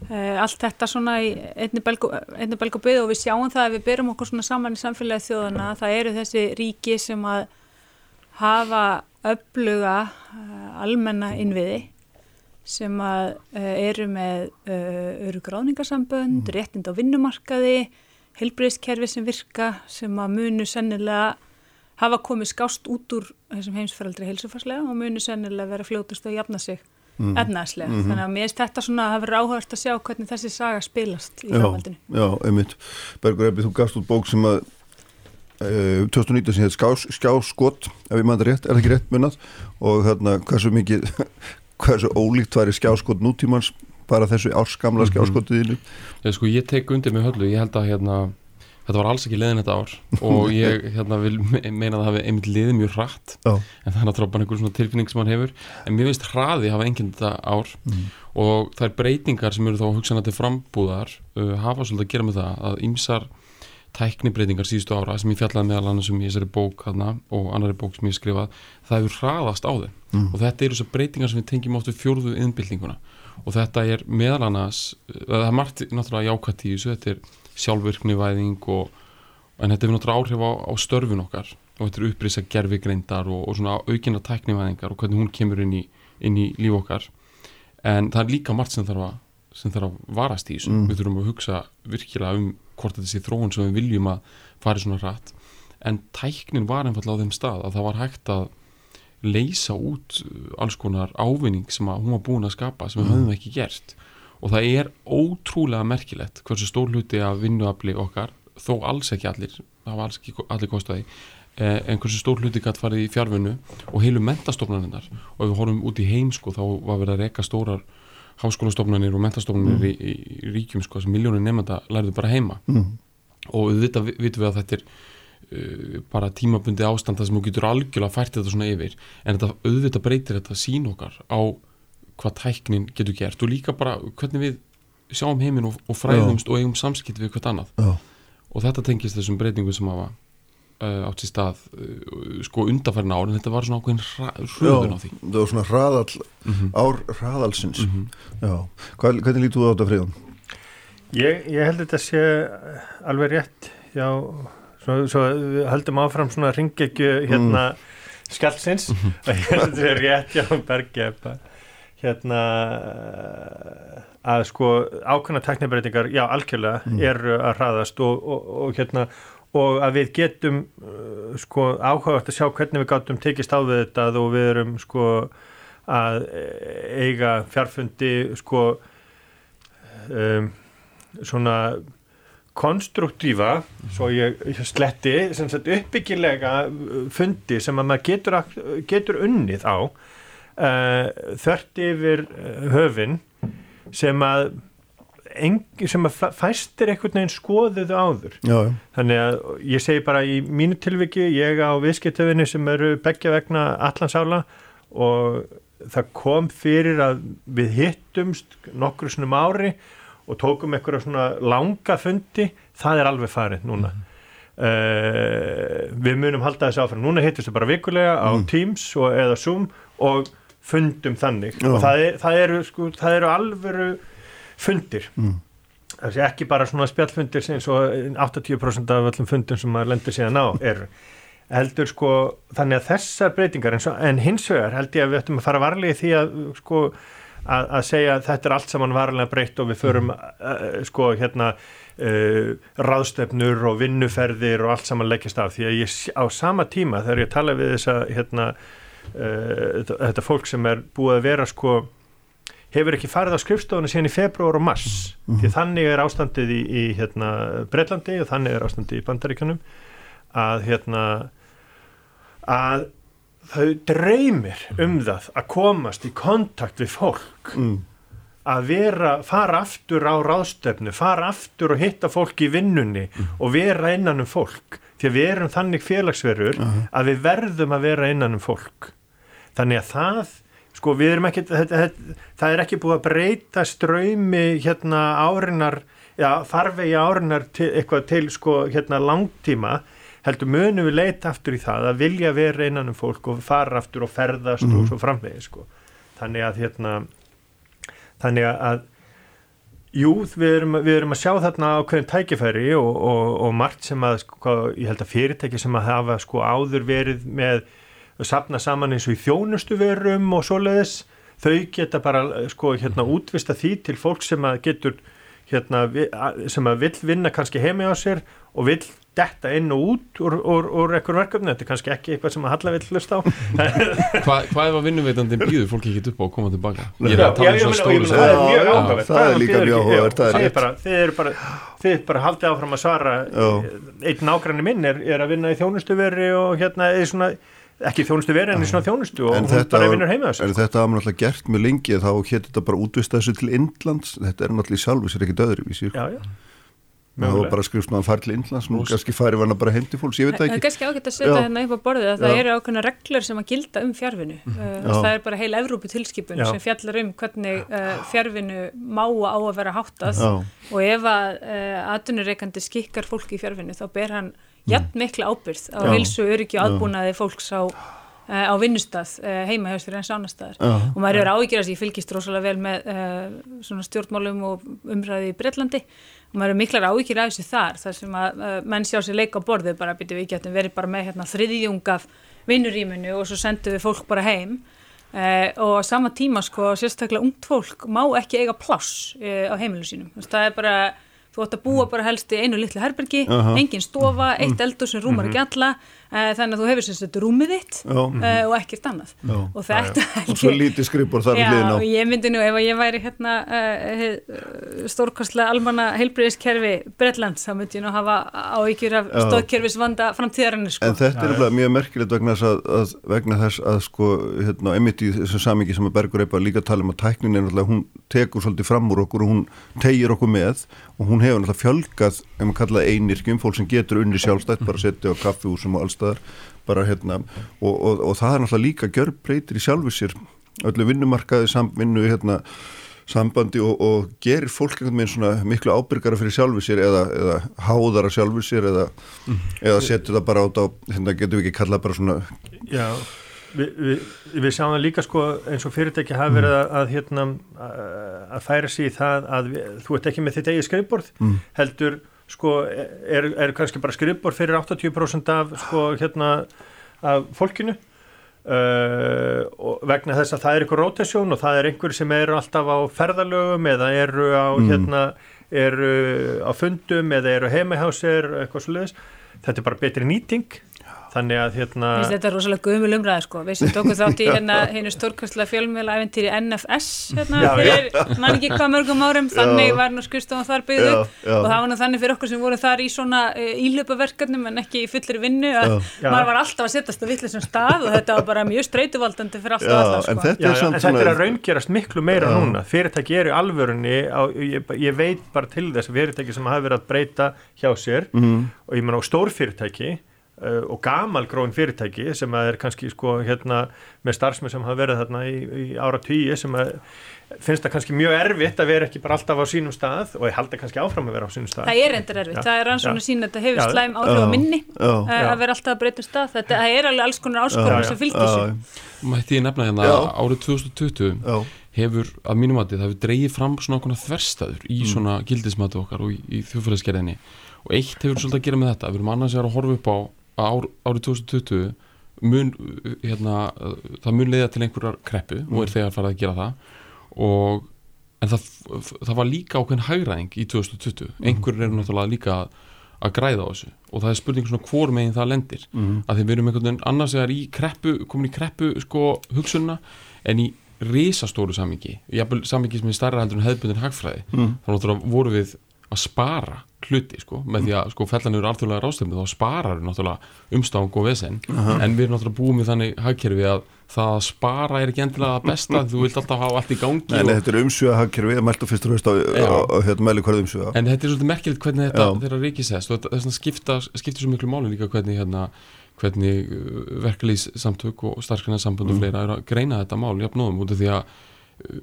uh, allt þetta svona í einni belgu, belgu byggð og við sjáum það að við berum okkur svona saman í samfélagi þjóðana það eru þessi ríki sem að hafa öfluga uh, almenna innviði sem að uh, eru með uh, örugráningasambönd, mm. réttind á vinnumarkaði, helbriðskerfi sem virka, sem að munu sennilega hafa komið skást út úr þessum heimsfæraldri heilsufarslega og munu sennilega vera fljótust að jafna sig mm. efnaðslega. Mhm. Þannig að mér finnst þetta svona að hafa áhugast að sjá hvernig þessi saga spilast í já, framhaldinu. já, einmitt Bergur Ebbi, þú gafst út bók sem að uh, 2019 sem heit skás, skjáskot ef ég maður rétt, er það ekki rétt munnað? Og þarna hversu mikið *laughs* hversu ólíkt væri skjáskot nútímans bara þessu árskamla Mhm. skjáskotiðinu Já, sko, ég tek undir með höllu, ég held að hérna, þetta var alls ekki liðin þetta ár. Og *laughs* ég hérna, vil me- meina að það hafi einmitt liðið mjög hratt. Já, en það er náttúrulega bara einhver svona tilfinning sem hann hefur. En mér finnst hraði hafa enginn þetta ár. Mm. og þær breytingar sem eru þá hugsanlega til frambúðar uh, hafa svolítið að gera með það að ýmsar tæknibreytingar síðustu ára sem ég fjallaði meðal annars um í þessari bók hana, og annari bók sem ég hef skrifað það hefur hraðast á þeim. Mm. og þetta eru þessar breytingar sem við tengjum oft við fjórðu innbyltinguna og þetta er meðal annars uh, það er margt náttúrulega jákvætt í þessu þetta er sjálfvirknivæðing og, en þetta hefur náttúrulega áhrif á, á störfun okkar. Og þetta er upprýsa gerfigreindar og, og svona aukina tæknivæðingar og hvernig hún kemur inn í, inn í líf okkar. En það er líka margt sem þarf að, sem þarf að varast í Mm. við þurfum að hugsa virkilega um hvort þetta sé þróun sem við viljum að fari svona hratt en tæknin var einfallega á þeim stað að það var hægt að leysa út uh, alls konar ávinning sem að hún var búin að skapa sem við Mm. höfum ekki gert og það er ótrúlega merkilegt hversu stór hluti af vinnuafli okkar þó alls ekki allir, það var alls ekki allir kostaði eh, en hversu stór hluti gætt farið í fjárvinnu og heilu mentastofnaninnar og ef við horfum út í heim sko þá var verið að reka stórar háskólastofnanir og mentastofnanir í, í, í ríkjum sko sem miljónir nefnda lærðu bara heima. Mm. og við vitum við að þetta er uh, bara tímabundi ástand þar sem þú getur algjörlega fært þetta svona yfir. En þetta auðvitað breytir þetta sín okkar á hvað tæknin getur gert og líka bara hvernig við sjáum heiminn og, og fræðumst og eigum samskipt við hvert annað. Já, og þetta tengist þessum breytingum sem hafa átt sér stað uh, sko undarfærin ár en þetta var svona ákveðin hröðun á því. Það var svona hraðall mm -hmm. ár hraðalsins Mm Já, Hvað, hvernig lítur þú á þetta Fríðan? Ég, ég held þetta sé alveg rétt já, svo, svo við höldum áfram svona ringekju hérna skjálsins og *laughs* ég held þetta sé rétt já, bergi hérna að sko ákveðna teknibreitingar, já algjörlega mm. eru að hraðast og, og, og hérna og að við getum uh, sko áhugast að sjá hvernig við gátum tekist á þetta og við erum sko að eiga fjárfundi sko um, svona konstruktífa svo ég, ég sletti uppbyggilega fundi sem að maður getur, getur unnið á uh, þörti yfir höfin sem að engi sem að fæstir einhvern veginn skoðuðu áður Já. þannig að ég segi bara í mínu tilviki ég á viðskiptöfinni sem eru begja vegna allansála og það kom fyrir að við hittumst nokkru snum ári og tókum einhverja svona langa fundi það er alveg farið núna mm. uh, við munum halda þessu áfram núna hittust við bara vikulega á mm. Teams og, eða Zoom og fundum þannig Já. og það, er, það, eru, sko, það eru alvöru fundir mm. það sé ekki bara svona spjallfundir sem svo 80% af öllum fundum sem maður lendur síðan á er heldur sko þannig að þessar breytingar en, en hins vegar held ég að við ættum að fara varlega í því að sko að, að segja að þetta er allt saman varlega breytt og við förum mm. uh, sko hérna uh, ráðstefnur og vinnuferðir og allt saman leggjast af því að ég á sama tíma þegar ég tala við þessa hérna uh, þetta fólk sem er búið að vera sko hefur ekki farið á skrifstofuna síðan í februar og mars mm -hmm. því þannig er ástandið í, í hérna, Breitlandi og þannig er ástandið í Bandaríkanum að hérna að þau dreymir um það að komast í kontakt við fólk mm. að vera, fara aftur á ráðstöfnu, fara aftur og hitta fólk í vinnunni mm. og vera innan um fólk því að við erum þannig félagsverður uh -huh. að við verðum að vera innan um fólk þannig að það sko við erum ekki það er ekki búið að breyta ströymi hérna árinar já, farvegi árinar til, eitthvað til sko hérna langtíma heldur munum við leita aftur í það að vilja vera innan um fólk og fara aftur og ferðast mm. og mhm. svo framvegi sko þannig að hérna þannig að jú við erum, við erum að sjá þarna á hverjum tækifæri og, og, og margt sem að sko, ég held að fyrirtæki sem að hafa sko áður verið með sapna saman eins og í þjónustu verum og svoleiðis. Þau geta bara sko hérna útvista því til fólk sem að getur hérna sem að vill vinna kannski heimi á sér og vill detta inn og út úr, úr, úr ekkur verkefni, þetta er kannski ekki eitthvað sem að Halla vill hlusta á. Hva, *laughs* Hvað er að vinnuveitandin býður fólki ekki upp á að koma tilbaka? Ég er að tala um svo stóru Það er mjög áhugavert. Það er líka mjög áhugavert Þið eru bara, þið bara haldið áfram að svara. Einn nágranni minn er, er að vinna í þjónustuveri og hérna er svona ekki þjónustu verið en í svona þjónustu og en hún bara vinnur heima þessu. En þetta hafa náttúrulega gert mjög lengi þá hétt þetta bara útvist þessu til Indlands, þetta er náttúrulega í sjálfu sér ekki döður í sír. Já, já. Það var bara skrifst náðan fari til Indlands, nú kannski fari varna bara heim til fólks, ég veit það ekki. Það er kannski ágætt að setja hérna upp á borðið að það eru ákveðna reglur sem að gilda um fjárvinu. Uh, það er bara heil Evrópu tilskipun já. sem fjallar um hvernig uh, fjárvinu má á að vera háttað já. og ef að uh, atvinnureikandi skikkar fólki í fjárvinu þá ber hann jætt mikla ábyrð á hilsu, öryggi og aðbúnaði fólks á, uh, á vinnustad uh, heima hjá sér en sánastadar og maður eru ágjörðast, ég fylgist rosalega vel með uh, stjórnmálum og umræði í Breitlandi og maður eru miklar ágjörð af þessu þar þar sem að menn sjá sér leika á borðu bara byrju við getum verið bara með hérna, þriðjung af vinnuríminu og svo sendum við fólk bara heim. Og á sama tíma sko sérstaklega ungt fólk má ekki eiga pláss á heimilu sínum. Það er bara þú ætti að búa bara helst í einu litlu herbergi, uh -huh. engin stofa, eitt mm. eldur sem rúmar ekki mhm. alla uh, þannig að þú hefur sérstaklega rúmið þitt uh, og ekkert annað. Já. og þetta ja, og svo lítið skrippur þar já, og ég myndi nú ef ég væri hérna uh, stórkostlega almanna heilbriðiskerfi Breitlands, þá myndi ég nú hafa áhyggjur af stóðkerfis vanda framtíðarinnu sko. En þetta er alveg mjög merkilegt vegna þess að, að vegna þess að sko hérna, emitt í þessum samingi sem að Bergur Eipa líka tala um að tæknin er náttúrulega, hún tekur svolítið fram úr okkur og hún tegir okkur með og hún hefur náttúrulega fjölgað ef maður kallaði einirkjum, fólk sem getur unni sjálfstætt bara að setja á kaffihúsum og allstaðar bara hérna og, og, og það er náttúrulega líka gjörbreytir í sjálfu sér öllu vinnumarkaði, samvinnu hérna, sambandi og, og gerir fólk einhvern veginn svona miklu ábyrgara fyrir sjálfu sér eða, eða háðara sjálfu sér eða, mm. eða setur það bara át á hérna getur við ekki kallað bara svona Já Vi, við, við sjáum það líka sko eins og fyrirtæki hafa verið að, að, hérna, að færa sér í það að við, þú ert ekki með þitt eigi skrifborð mm. heldur sko er, er kannski bara skrifborð fyrir 80% af sko hérna af fólkinu Uh, vegna þess að það er eitthvað rotasjón og það er einhver sem eru alltaf á ferðalögum eða eru á, mm. hérna, eru á fundum eða eru heimahjásir eitthvað sluðis þetta er bara betri nýting þannig að hérna þetta er rosalega gömul umræði sko. Við sem tókum þátt í *laughs* hérna hennu stórkastlega fjölmjöla æfintýri NFS hérna já, fyrir mann ekki hvað mörgum árum. Þannig já. var nú skustofan þar byggðu og það var nú þannig fyrir okkur sem voru þar í svona uh, eh, ílöpaverkarnum en ekki í fullir vinnu að maður var alltaf að setjast á vittlisum stað og þetta var bara mjög streytuvaldandi fyrir alltaf alltaf sko. en þetta er, en þetta er að raungerast miklu meira núna. Fyrirtæki eru alvörunni á, ég, ég veit bara til þess fyrirtæki sem hafa verið að breyta hjá sér mm. og ég menn á stórfyrirtæki og gamal gróin fyrirtæki sem að er kannski sko hérna með starfsmenn sem hafa verið þarna í, í ára tíu sem að finnst það kannski mjög erfitt að vera ekki bara alltaf á sínum stað og ég haldi kannski áfram að vera á sínum stað. Það er endur erfitt, ja, það er rannsónu sín að þetta hefur slæm áhrif á minni já, já. að vera alltaf að breyta um stað, þetta er alveg alls konar áskorun sem fylgir þessu. Mætti ég nefna hérna árið 2020 hefur að mínum að það hefur dreyið fram svona okkur þverstaður í mm. svona gildismatu okkar og í, í þjóðfæðaskerðinni ár, árið 2020 mun, hérna, það mun leiða til einhverjar kreppu mm. og er þegar farið að gera það og en það, það var líka ákveðin hægræðing í 2020, mm. einhverjur eru náttúrulega líka að, græða á þessu og það er spurning svona hvor meginn það lendir mm. að við erum einhvern veginn annars eða í kreppu, komin í kreppu sko hugsunna en í risastóru samingi, samingi sem er starra heldur en hefðbundin hagfræði, mm. að voru við að spara hluti sko, með því að sko fellanur alþjóðlega ráðstöfnu þá sparar við náttúrulega umstang og vesen, uh -huh. en við erum náttúrulega búið með þannig hagkerfi að það að spara er ekki endilega það besta, þú vilt alltaf hafa allt í gangi Nei, og... þetta er umsjöða hagkerfi, að mælta fyrst og höst á hérna mæli hverju umsjöða En þetta er svolítið merkilegt hvernig þetta þeirra ríkisest og þetta skipta, skiptir svo miklu máli líka hvernig hérna hvernig uh, verkefliðssamtök og starfsgrunnarsambund og mm. fleira er að greina þetta mál jafnóðum út af því að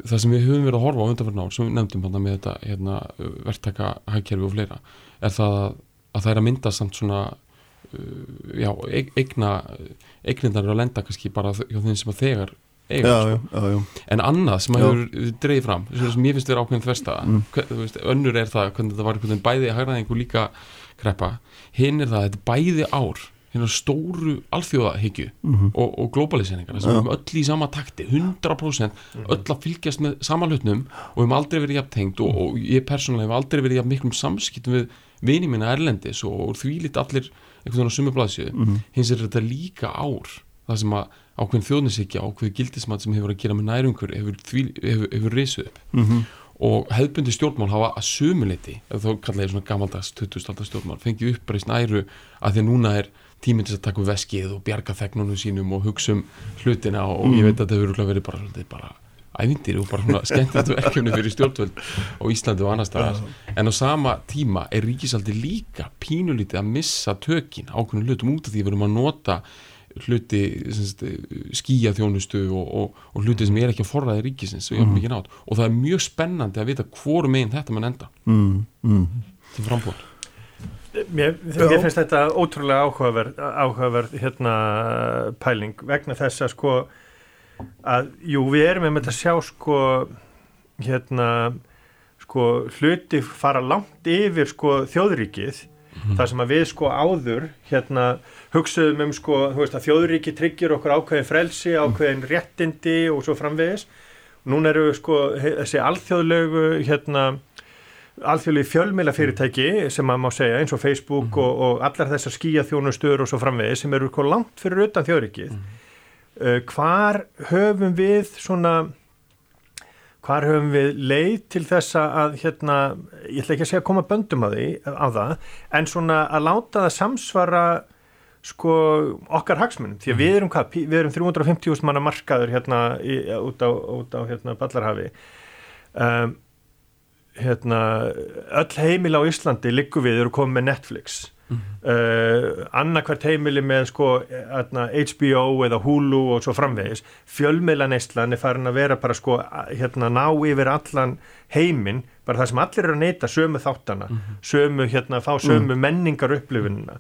það sem við höfum verið að horfa á undanferðin ár sem við nefndum hann með þetta hérna, verktaka hægkerfi og fleira er það að, að það er að mynda samt svona uh, já, eigna eignindar að lenda kannski bara hjá þeim sem að þegar eiga já, sko. já, en annað sem að hefur dreyið fram sem ég finnst vera ákveðin þversta mm. önnur er það hvernig þetta var bæði hægræðing og líka kreppa hinn er það að þetta bæði ár hérna stóru alþjóðahyggju mm -hmm. og, og globaliseringar sem ja. erum öll í sama takti 100% öll að fylgjast með samanlutnum og erum aldrei verið jafn tengt og, og ég persónulega hef aldrei verið jafn miklum samskiptum við vini mína Erlendis og, og því lit allir einhvern veginn á sumublaðsjöðu mm -hmm. hins er þetta líka ár það sem að ákveðin þjóðnisíkja ákveðin gildismat sem hefur að gera með nærungur hefur, hefur, hefur reysuð upp mm -hmm. og hefðbundi stjórnmál hafa að sumuleiti, þá kallaði ég svona gammaldags 20. stjórnmál, fengið uppreist næru að því að núna er tíminn til að taka um veskið og bjarga þegnunum sínum og hugsa um hlutina og mm. ég veit að það hefur verið bara, bara ævindir og bara svona skemmtilegt verkefni fyrir stjórnvöld á Íslandi og annar staðar en á sama tíma er ríkisaldi líka pínulítið að missa tökin ákveðinu hlutum út af því að við erum að nota hluti skýja þjónustu og, og, og hluti sem er ekki að forraði ríkisins mm. og það er mjög spennandi að vita hvori meginn þetta mann enda mm. Til frambúan Mér, mér finnst þetta ótrúlega áhugaverð, áhugaverð hérna, pæling vegna þess að sko að jú við erum með þetta að sjá sko hérna sko hluti fara langt yfir sko þjóðríkið. Mm -hmm. þar sem að við sko áður hérna hugsaðum um sko veist, þjóðríki tryggjur okkur ákveðin frelsi ákveðin réttindi og svo framvegis. Núna eru sko þessi alþjóðlegu hérna alþjóðlega fjölmila fyrirtæki sem maður má segja eins og Facebook mm -hmm. og, og allar þessar skíaþjónustöður og svo framvegi sem eru langt fyrir utan þjóðrikið mm -hmm. uh, hvar höfum við svona hvar höfum við leið til þessa að hérna, ég ætla ekki að segja að koma böndum á því, á það en svona að láta það samsvara sko okkar hagsmunum því að mm -hmm. við erum hvað, við erum 350.000 manna markaður hérna í, út á, út á hérna Ballarhafi um hérna, öll heimil á Íslandi líku við eru komið með Netflix mm -hmm. uh, annarkvært heimili með sko, hérna, HBO eða Hulu og svo framvegis fjölmiðlaneistlan er farin að vera bara sko, hérna, ná yfir allan heiminn, bara það sem allir eru að neyta sömu þáttana, mm -hmm. sömu hérna, fá sömu mm -hmm. menningar upplifunina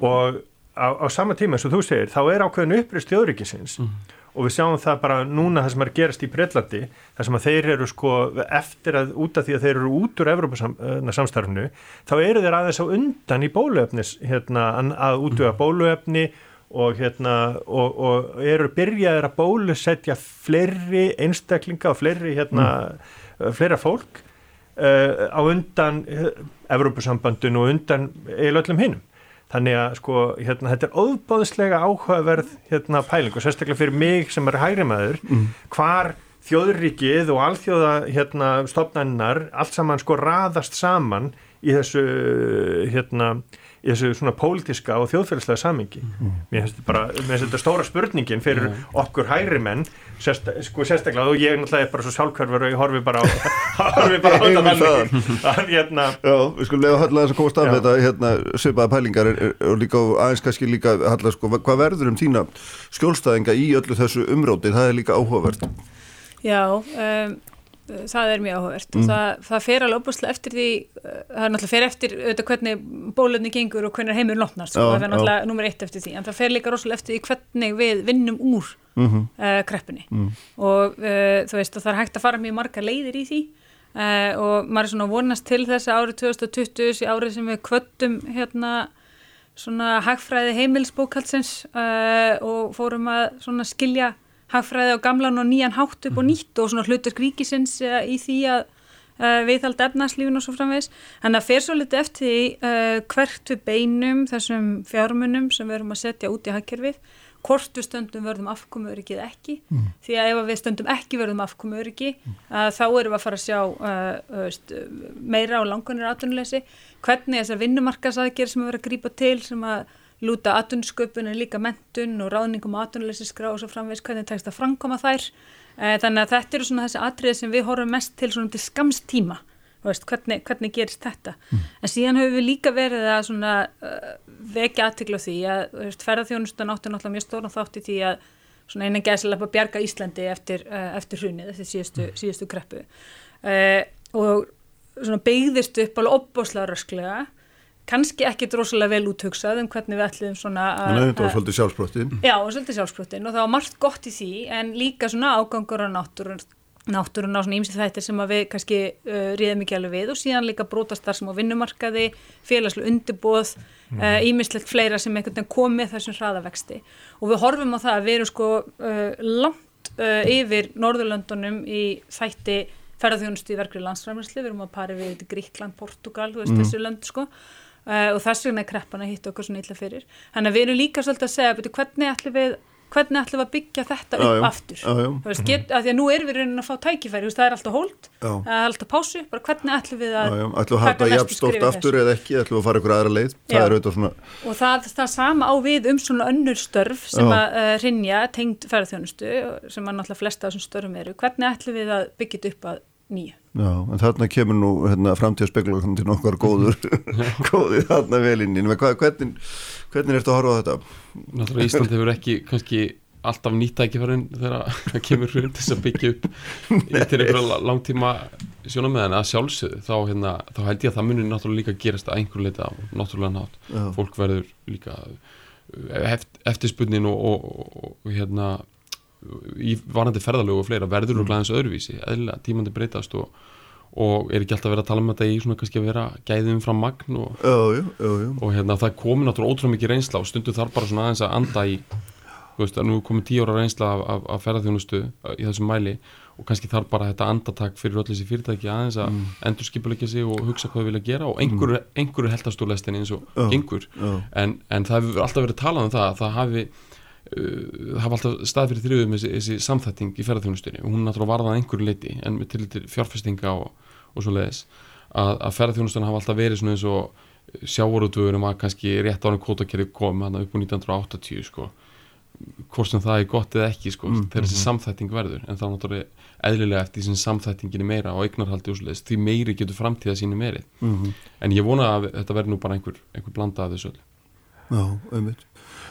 og á, á sama tíma og þú segir, þá er ákveðin upprist þjóðrikisins mhm og við sjáum það bara núna það sem er gerast í Breitlandi það sem að þeir eru sko eftir að út af því að þeir eru út úr Evropasamstarfnu þá eru þeir aðeins á undan í bóluefnis hérna að útvöga mm. bóluefni og, hérna, og, og eru byrjaðir að bólusetja fleiri einstaklinga og fleiri hérna, mm. fleira fólk uh, á undan uh, Evrópusambandun og undan eða öllum hinnum þannig að sko hérna, þetta er óbáðslega áhugaverð hérna, pæling og sérstaklega fyrir mig sem er hægri maður mm. hvar þjóðrikið og alþjóða hérna, stopnannar allt saman sko raðast saman í þessu hérna í þessu svona pólitiska og þjóðfélagslega samingi. Mm. Mér finnst þetta bara, mér finnst þetta stóra spurningin fyrir mm. okkur hægri menn, sérst, sko sérstaklega og ég náttúrulega er bara svo sjálfkverfur og ég horfi bara á, *laughs* horfi bara á þetta þannig *laughs* að hérna Já, við skulum lega halla þess að komast af þetta hérna svipaða pælingar og líka aðeins kannski líka halla sko, hvað verður um þína skjólstæðinga í öllu þessu umróti, það er líka áhugavert. Já, um það er mjög áhugavert mm. og það, það fer alveg opuslega eftir því uh, það er náttúrulega fer eftir auðvitað hvernig bólöfni gengur og hvernig heimur lopnast sko, það fer náttúrulega nummer eitt eftir því en það fer líka rosalega eftir því hvernig við vinnum úr mm -hmm. uh, kreppunni mm. og uh, þú veist það er hægt að fara mjög marga leiðir í því uh, og maður er svona vonast til þess að árið 2020 þessi árið sem við kvöttum hérna svona hagfræði heimilsbókaldsins uh, og fórum að skilja hagfræði á gamlan og nýjan hátt upp og mhm. nýtt og svona hlutur skríkisins uh, í því að uh, viðhald efnarslífun og svo framvegs. Þannig að fer svo litið eftir því uh, hvert við beinum þessum fjármunum sem við erum að setja út í hagkerfið, hvort við stöndum verðum afkomu öryggið ekki, mm. því að ef við stöndum ekki verðum afkomu öryggi, mm. þá erum við að fara að sjá veist, meira á langunir aðtunuleysi, hvernig þessar vinnumarkasaðger sem við verðum að grípa til sem að lúta aðunsköpun en líka mentun og ráðningum og aðunleysisgrá og svo framvegs hvernig tekst að framkoma þær e, þannig að þetta eru svona þessi atriði sem við horfum mest til svona til skamstíma veist, hvernig, hvernig gerist þetta mm. en síðan höfum við líka verið að svona uh, vekja aðtikla því að ferðarþjónustan áttu náttúrulega mjög stóran þátt í því að svona einan gæsilega bjarga Íslandi eftir, uh, eftir hrunið, eftir síðustu, mm. síðustu kreppu uh, og svona beigðist upp alveg opboslega rösklega kannski ekki drosalega vel úthugsað um hvernig við ætlum svona að... Nei, þetta var svolítið sjálfsbrottin. Já, svolítið sjálfsbrottin og það var margt gott í því en líka svona ágangur á náttúrun, náttúrun á svona ímsið þættir sem við kannski uh, ríðum ekki alveg við og síðan líka brótastar sem á vinnumarkaði, félagslu undirbóð, ímislegt mm. uh, fleira sem einhvern veginn kom með þessum hraðavexti og við horfum á það að við erum sko uh, langt uh, yfir Norðurlöndunum í þætti ferðarþjónustu í verkri landsfræmjörsli, við erum að pari við Gríkland, Portugal, þú veist mm. þessu lönd sko uh, og þess vegna er kreppan að hitta okkur svona illa fyrir. Þannig að við erum líka svolítið að segja, betur, hvernig ætlum við hvernig ætlum við að byggja þetta upp já, aftur? Já, já. Veist, get, að því að nú erum við raunin að fá tækifæri það er alltaf hold, það er alltaf pásu bara hvernig ætlum við að ætlum við að hafa jafnstórt aftur eða ekki, ætlum við að fara ykkur aðra leið? Það er auðvitað svona og það, það sama á við um svona önnur störf sem að uh, rinja tengd ferðarþjónustu sem að náttúrulega flesta af þessum störfum eru. Hvernig ætlum við að byggja þetta upp að nýju Já, en þarna kemur nú hérna, framtíðaspekla til nokkar góður *laughs* góðið þarna velinni hvernig, hvernig ertu að horfa á þetta? Náttúrulega Ísland hefur ekki kannski alltaf nýtt tækifærin þegar það kemur hrund þess að byggja upp *laughs* til einhverja langtíma henni að sjálfsögðu þá, hérna, þá held ég að það munir náttúrulega líka gerast að einhverju leita á náttúrulega nátt Já. fólk verður líka heft, eftirspunnin og, og, og, og hérna í varandi ferðalögu og fleira verður og glæðins öðruvísi, eðlilega tímandi breytast og, og er ekki alltaf verið að tala um þetta í svona kannski að vera gæðum frá magn og, jú, jú, jú. og hérna það komi náttúrulega ótrúlega mikið reynsla og stundu þarf bara svona aðeins að anda í þú veist að nú komið tíu ára reynsla af, af, af ferðarþjónustu í þessum mæli og kannski þarf bara þetta andatak fyrir öll þessi fyrirtæki aðeins að mm. endur skipulegja sig og hugsa hvað þau vilja gera og einhverju, mm. einhverju heldast úr lestinni eins og oh, oh. En, en það hefur alltaf verið talað um það að það hafi Uh, hafa alltaf stað fyrir þrjöðum þessi, þessi samþætting í ferðarþjónustunni og hún er náttúrulega varðað einhverju leiti en með til fjárfestinga og, og svo leiðis að, að ferðarþjónustunna hafa alltaf verið svona eins og sjávarútvöðurum að kannski rétt ára kvotakerri kom hann upp á 1980 sko. Hvort sem það er gott eða ekki sko mm, þegar þessi mm samþætting verður. En það er náttúrulega eðlilega eftir þessi samþættingin er meira og eignarhaldi leiðis því meiri getur framtíða síni meiri. Mm -hmm. en ég vona að þetta verður nú bara einhver, einhver blanda af þessu Já, auðvitað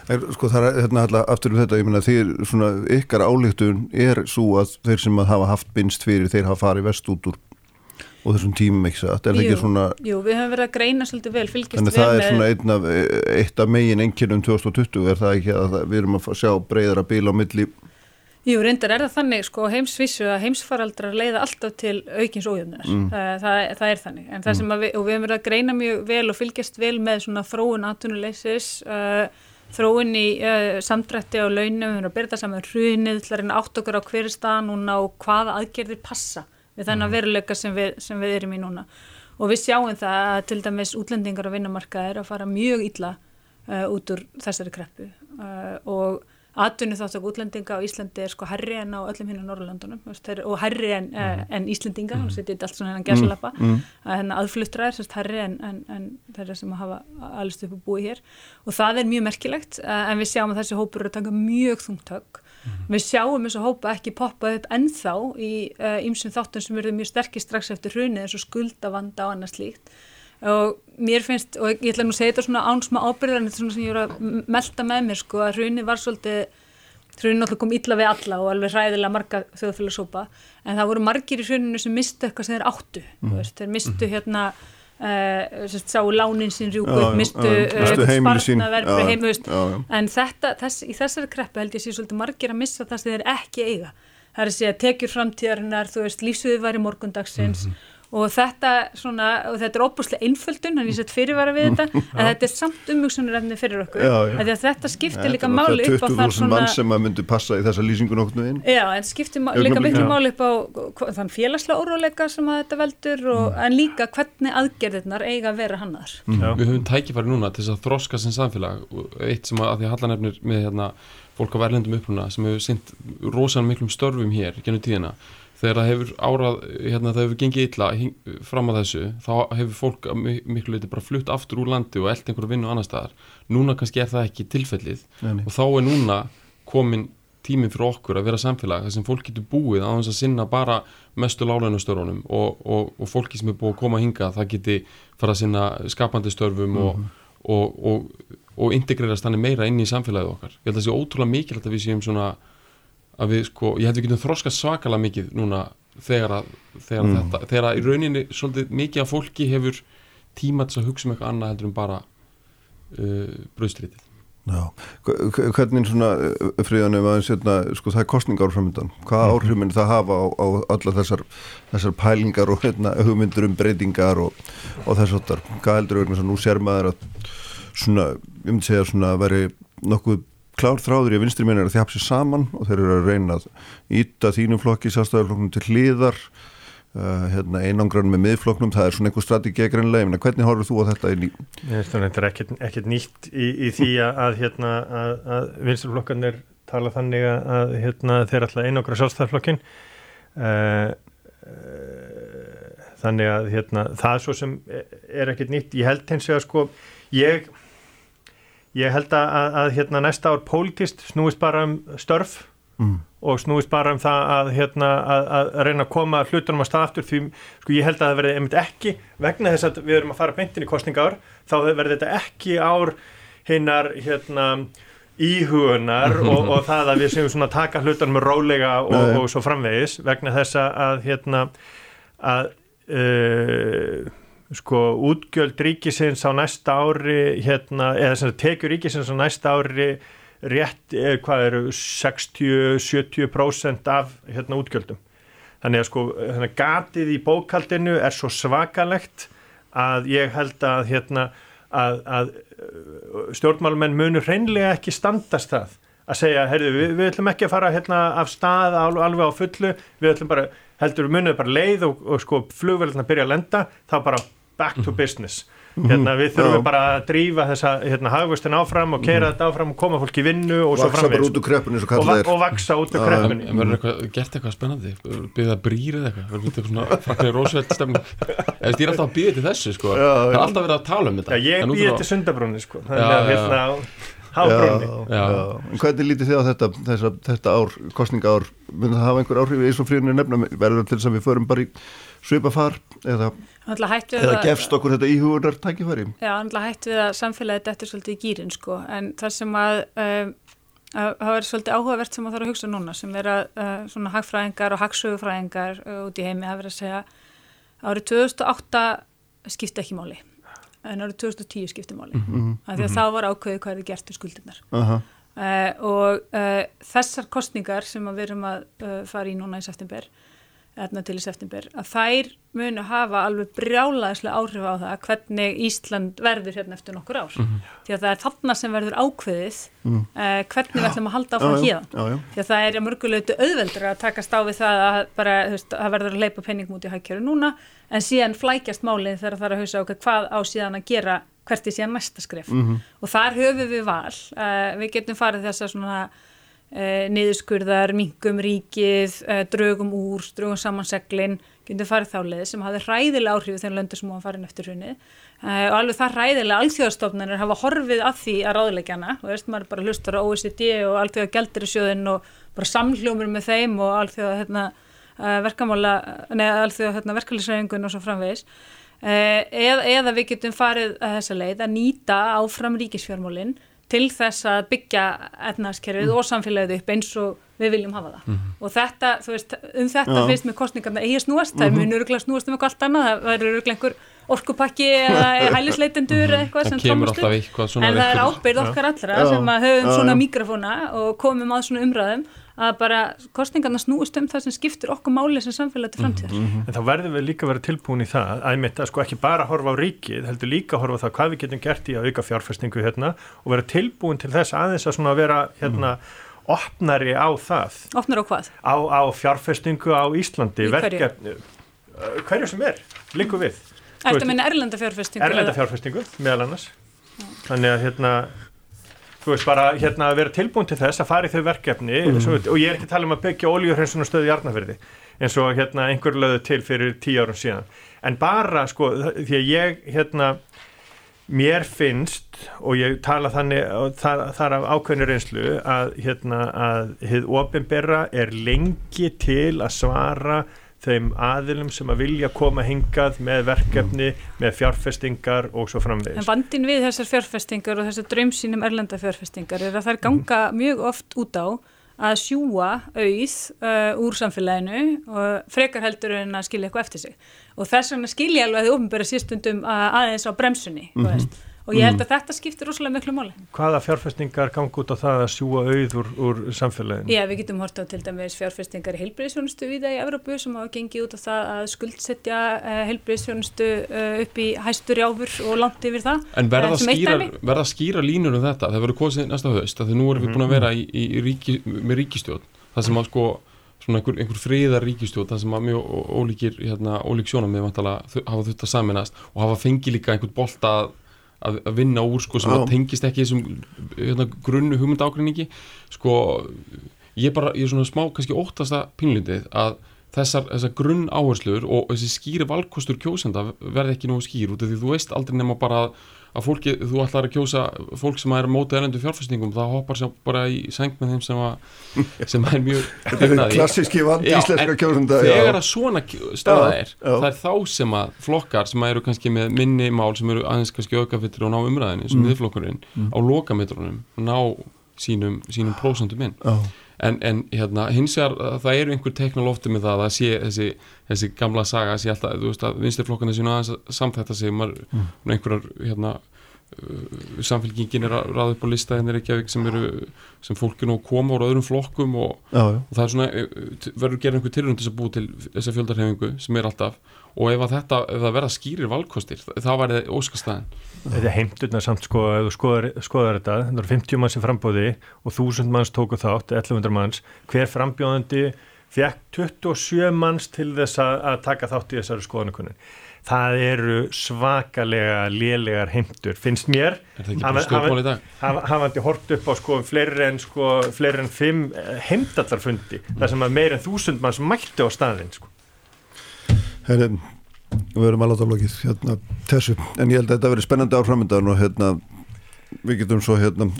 Er, sko það er hérna alltaf aftur um þetta, ég menna þeir svona ykkar álíktun er svo að þeir sem að hafa haft binst fyrir þeir hafa farið vest út úr og þessum tímum ekki satt, er ekki svona Jú, við höfum verið að greina svolítið vel, Þannig það er svona einn af, eitt af megin enginum 2020, er það ekki að við erum að sjá breyðara bíl á milli Jú, reyndar er það þannig, sko, heimsvísu að heimsfaraldrar leiða alltaf til aukins ójöfnunar, mm. það, það, það er þannig en það mm. sem við, og við höfum verið að greina mjög vel og fylgjast vel með svona þróun aðtunuleysis uh, þróin í uh, samdrætti á launum, við erum að byrja það saman hrunið, til að reyna átt okkur á hverju staðan núna og hvaða aðgerðir passa við þennan mm. veruleika sem við, sem við erum í núna og við sjáum það að til dæmis útlendingar á vinnumarkaðir að fara mjög illa uh, út úr þessari kreppu uh, og atvinni þátt að útlendinga á Íslandi er sko herri en á öllum hinn á Norrlandunum og herri en, mm. en Íslendinga setja þetta allt svona hennan gerðslappa mm. en aðfluttra er herri en, en, en þeirra sem hafa alveg og búið hér. Og það er mjög merkilegt en við sjáum að þessi hópur eru að taka mjög þungtök mm. við sjáum þessu hópa ekki poppa upp ennþá í ymsum uh, þáttum sem verður mjög sterkir strax eftir hrunið eins og skuldavanda og annað slíkt og mér finnst, og ég ætla nú að segja þetta svona ánsma ábyrðar en þetta er svona sem ég voru að melda með mér sko, að hrunni var svolítið hrunni náttúrulega kom illa við alla og alveg hræðilega marga þjóðfélagsópa en það voru margir í hruninu sem mistu eitthvað sem þeir áttu mm. veist, þeir mistu hérna Uh, sérst, sá lánin sín rjúku mistu, uh, spartnaverð heim, en þetta, þess, í þessari kreppu held ég sé svolítið margir að missa það sem þeir ekki eiga. Það er að segja tekjur framtíðarinnar þú veist lífsviði var í morgundagsins mm -hmm og þetta, svona, og þetta er óbúslega einföldun, hann er sett fyrirvara við þetta en þetta er samt umvöksunarefni fyrir okkur. Já, já. þetta skiptir líka máli upp á þar svona 20.000 mann sem að myndu passa í þessa lýsingun okkur inn Já, en skiptir líka miklu máli upp á þann félagslega óróleika sem að þetta veldur og, mm. en líka hvernig aðgerðirnar eiga að vera hannar mm. Við höfum tækifæri núna til þess að þroska sem samfélag. Eitt sem að, að því að hallanefnir með hérna, fólk á verðlendum uppruna sem hefur synt rosalega miklum störfum hér genið tíðina þegar það hefur árað, hérna það hefur gengið illa fram að þessu, þá hefur fólk miklu leiti bara flutt aftur úr landi og eld einhverju vinnu annar staðar. Núna kannski er það ekki tilfellið Nei. og þá er núna komin tíminn fyrir okkur að vera samfélag þar sem fólk getur búið á þess að sinna bara mestu lálænustörunum og, og, og fólki sem er búið að koma að hinga það geti fara að sinna skapandi störfum mm og, og og integrerast þannig meira inn í samfélagið okkar. Ég held að það sé ótrúlega mikilvægt að við séum svona að við sko, ég held við getum þroska svakala mikið núna þegar að, þegar mm. þetta, þegar að í rauninni svolítið mikið af fólki hefur tíma til að hugsa um eitthvað annað heldur um bara uh, bröðstritið. Já, hvernig svona uh, fríðanum aðeins hérna, sko það er kostningar framöndan, hvaða mm. áhrifin það hafa á, á alla þessar, þessar pælingar og hérna, hugmyndur um breytingar og, og þess það, hvað heldur við nú sér maður að svona, ég myndi segja svona að veri nokkuð klár þráður í vinstri minn er að þjá sér saman og þeir eru að reyna að íta þínum flokki, sástæðarflokknum til hliðar uh, hérna, einangran með miðflokknum, það er svona einhver strategi greinlega, hvernig horfður þú á þetta í líf? Þetta er ekkert, nýtt í, í því að, hérna, að, að vinstri flokkanir tala þannig að hérna, þeir alltaf einangra sástæðarflokkin uh, uh, þannig að hérna, það svo sem er ekkert nýtt, ég held hins vegar sko, ég Ég held að, að, að hérna, næsta ár pólitist snúist bara um störf mm. og snúist bara um það að, hérna, að reyna að koma hlutunum að stað aftur því sko, ég held að það verði einmitt ekki vegna þess að við erum að fara beintin í kostningaár þá verði þetta ekki ár hinnar hérna, íhugunar *laughs* og, og það að við séum svona að taka hlutunum rólega og, og svo framvegis vegna þess að hérna að uh, sko útgjöld ríkisins á næsta ári hérna, eða sem tekjur ríkisins á næsta ári rétt, eða hvað eru 60-70% af hérna útgjöldum. Þannig að sko hérna, gatið í bókaldinu er svo svakalegt að ég held að hérna að, að stjórnmálumenn munur hreinlega ekki standast það að segja, heyrðu, við, við ætlum ekki að fara hérna af stað alveg á fullu. Við ætlum bara, heldur við munið bara leið og, og sko flugveldina byrja að lenda. Þá bara back to mhm. business. Mhm. hérna, við þurfum bara að drífa þessa hérna, hagvustin áfram og keira mhm. þetta áfram og koma fólk í vinnu og svo framvegis. og, og vaksa út kreppunni. En verður eitthvað, gert eitthvað spennandi? Byggða brýrið eitthvað? Verður eitthvað svona frakkari rósveld stemning? Ég er alltaf að byggja til þessu sko. já, það er alltaf verið að tala um þetta. Já, ég byggja til sundabrúni sko. þannig að hérna hvernig lítið þið á þetta þessa, þetta ár, kostninga ár mun það hafa einhver áhrif eins og fríðinu nefna verður til þess að við förum bara í svipafar eða eða gefst okkur þetta íhugunar tækifæri Já, náttúrulega hættu við að samfélagið þetta er svolítið í gýrin sko, en það sem að um, það er svolítið áhugavert sem það þarf að hugsa núna, sem er að uh, svona hagfræðingar og hagsögufræðingar uh, út í heimi hafa verið að segja árið 2008 skipti ekki máli en árið 2010 skipti máli mm -hmm. af því að mm -hmm. þá var ákveðið hvað er gert í skuldinnar uh -huh. uh, og uh, þessar kostningar sem við erum að uh, fara í núna í september þarna til í september að þær munu hafa alveg brjálaðislega áhrif á það hvernig Ísland verður hérna eftir nokkur ár. Mm -hmm. því að það er þarna sem verður ákveðið mm. uh, hvernig við ætlum að halda áfram hérna því að það er mörgulegu auðveldur að takast á við það að bara, veist, það verður að leipa penning mútið í hækjöru núna en síðan flækjast málinn þegar það er að hausa okkur hvað á síðan að gera hvert er síðan næsta skref. Mm -hmm. og þar höfum við val. Uh, við getum farið þess að svona niðurskurðar, mingum ríkið, uh, draugum úr, draugum samanseglin, getur farið þáleið sem hafði ræðilega áhrif þegar löndur sem hún farin eftir hrunni uh, og alveg það ræðilega alþjóðastofnarnir hafa horfið að því að ráðleikjana og veist maður bara hlustar á OECD og alþjóða gældurisjóðin og bara samhljómur með þeim og alþjóða hérna, verkamála, neða alþjóða hérna, verkefliðsræðingun og svo framvegis. Eða, eða við getum farið að þessa leið að nýta áfram ríkisfjármálinn til þess að byggja etnarskerfið mm. og samfélagið upp eins og við viljum hafa það mm. og þetta, þú veist, um þetta Já. finnst með kostningarna eigi snúast, -hmm. það er mjög öruglega snúast um eitthvað allt annað, það verður öruglega einhver orkupakki eða *laughs* hælisleitendur eða eitthvað sem tómast upp, en það er ábyrð okkar allra sem að höfum svona mikrofóna og komum að svona umræðum að bara kostningarna snúist um það sem skiptir okkur máli sem samfélag til framtíðar. Mm -hmm. En þá verðum við líka verið tilbúin í það að einmitt að sko ekki bara horfa á ríkið, heldur líka horfa það hvað við getum gert í að auka fjárfestingu hérna og vera tilbúin til þess aðeins að svona vera hérna mm. Opnari á það. Opnari á hvað? Á, á fjárfestingu á Íslandi, verkefni, hverju sem er, líku við. Er þetta meina erlenda fjárfestingu? Erlenda fjárfestingu, meðal annars. Þannig að hérna þú veist bara hérna að vera tilbúin til þess að fara í þau verkefni mm. svo, og ég er ekki að tala um að byggja ólíurhensunar stöðu í Arnafjörði eins og hérna einhver löðu til fyrir tíu árum síðan en bara sko því að ég hérna mér finnst og ég tala þannig þar, þar af ákveðinu reynslu að hérna að hið ofinberra er lengi til að svara þeim aðilum sem að vilja koma hingað með verkefni, með fjárfestingar og svo framvegis. En vandin við þessar fjárfestingar og þessar drömsýnum erlenda fjárfestingar er að þær ganga mm. mjög oft út á að sjúa auð uh, úr samfélaginu og frekar heldur en að skilja eitthvað eftir sig og þess vegna skilja alveg að þið ofnbæra sístundum aðeins á bremsunni, mm -hmm og ég held mm. að þetta skiptir rosalega miklu máli. Hvaða fjárfestingar gangi út á það að sjúa auð úr, úr samfélaginu? Já, við getum horta á til dæmis fjárfestingar í heilbreyðsjónustu við það í Evrópu sem hafa gengið út á það að skuldsetja eh, heilbreyðsjónustu eh, upp í hæstur jáfur og langt yfir það. En verða uh, skýra, verða skýra línur um þetta? Það verður kosið næsta höst, að því nú erum við búin að vera í, í, í ríki, að svona einhver, einhver friðar ríkistjón það sem að mjög ólíkir hérna, ólík sjónum með hafa þetta saminast og hafa fengið líka einhvern bolta að að, að vinna úr sko sem að tengist ekki þessum hérna, grunnu hugmyndaágrinningi sko ég bara, ég er svona smá kannski óttasta pínlindið að þessar, þessar grunn áherslur og þessi skýri valkostur kjósenda verði ekki nógu skýr út af því þú veist aldrei nema bara að að fólki, þú ætlar að kjósa fólk sem er mótið elendu fjárfæstingum það hoppar sér bara í seng með þeim sem, að, *laughs* sem er mjög klassíski vandi íslenska kjósunda þegar að svona staða er já, það er þá sem að flokkar sem eru kannski með minni mál sem eru aðeins kannski aukafittir og ná umræðinni sem mm. þið mm. á lokametrunum ná sínum, sínum prósandum inn. Já en, en hérna, hins vegar það eru einhver teknolófti með það að sé þessi, þessi gamla saga sé alltaf, þú veist að vinstirflokkana sína aðeins samþætta sig maður, mm. einhverjar hérna uh, samfélkingin er að ráða upp á lista hennir ekki að sem eru sem fólki nú koma úr öðrum flokkum og, já, já. og það er svona uh, verður gerð einhver tilrönd til að bú til þessa fjöldarhefingu sem er alltaf. Og ef, þetta, ef það verða skýrir valkostir þá væri það óskastæðin Þetta er heimturna samt sko ef þú skoðar, skoðar þetta, það er 50 manns sem frambóði og 1000 manns tóku þátt 1100 manns, hver frambjóðandi fekk 27 manns til þess að taka þátt í þessari skoðanakunin það eru svakalega lélegar heimtur, finnst mér. Hafandi hort upp á sko fleiri en sko fleiri en fimm eh, heimdallarfundi, mm. þar sem að meir en þúsund manns mætti á staðin sko. Herri, við erum alveg álokið hérna, þessu, en ég held að þetta verið spennandi árframöndan og hérna, við getum svo hérna,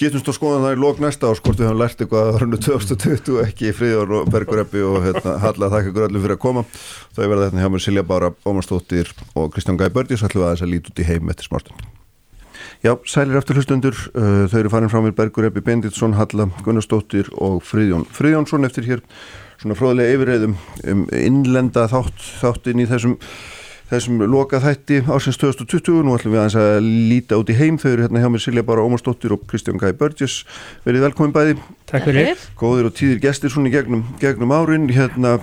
skiptumst og skoðan það í lók næsta árs hvort við höfum lært eitthvað að hrunnu 2020 ekki í Fríður og Bergureppi og hérna, Halla þakka ykkur allir fyrir að koma. Það er verið þetta hjá mér Silja Bára, Ómarsdóttir og Kristján Gæi Bördi svo ætlum að þess að líti út í heim eftir smástund. Já, sælir eftir hlustundur, uh, þau eru farin frá mér Bergureppi Benditsson, Halla Gunnarsdóttir og Fríðjón Fríðjónsson eftir hér. Svona fróðlega yfirreyðum um innlenda þátt, þáttin í þessum þessum loka þætti ásins 2020 nú ætlum við aðeins að líta út í heim. Þau eru hérna hjá mér Silja Bára Ómarsdóttir og Kristján Gæi Börgis verið velkomin bæði. Takk fyrir. Góðir og tíðir gestir svona í gegnum, gegnum árin. Hérna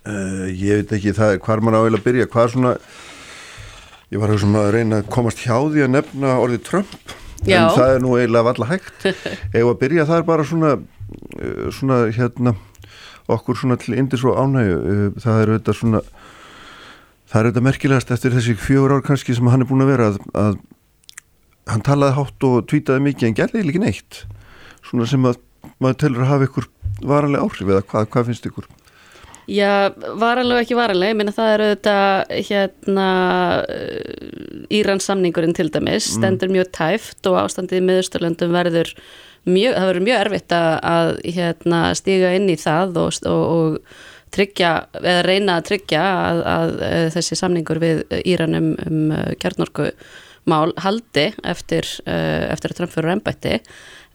Uh, ég veit ekki það er hvar mann á að byrja, hvað er svona ég var að reyna að komast hjá því að nefna orðið Trump. Já. en það er nú eiginlega valla hægt. *laughs* Ef að byrja það er bara svona uh, svona hérna okkur svona til indis og ánægu uh, það er auðvitað svona það er auðvitað merkilegast eftir þessi fjögur ár kannski sem hann er búin að vera að, að hann talaði hátt og tvítaði mikið en gerði líka neitt svona sem að maður telur að hafa ykkur varanlega áhrif eða hvað, hvað finnst ykkur? Já, varanlega ekki varanlega, ég minna það eru þetta hérna uh, Írans samningurinn til dæmis mm. stendur mjög tæft og ástandið í miðursturlöndum verður mjög, það verður mjög erfitt að, að hérna, stíga inn í það og, og, og tryggja, eða reyna að tryggja að, að, að þessi samningur við Íranum um uh, kjarnorku mál haldi eftir, uh, eftir að Trump fyrir ennbætti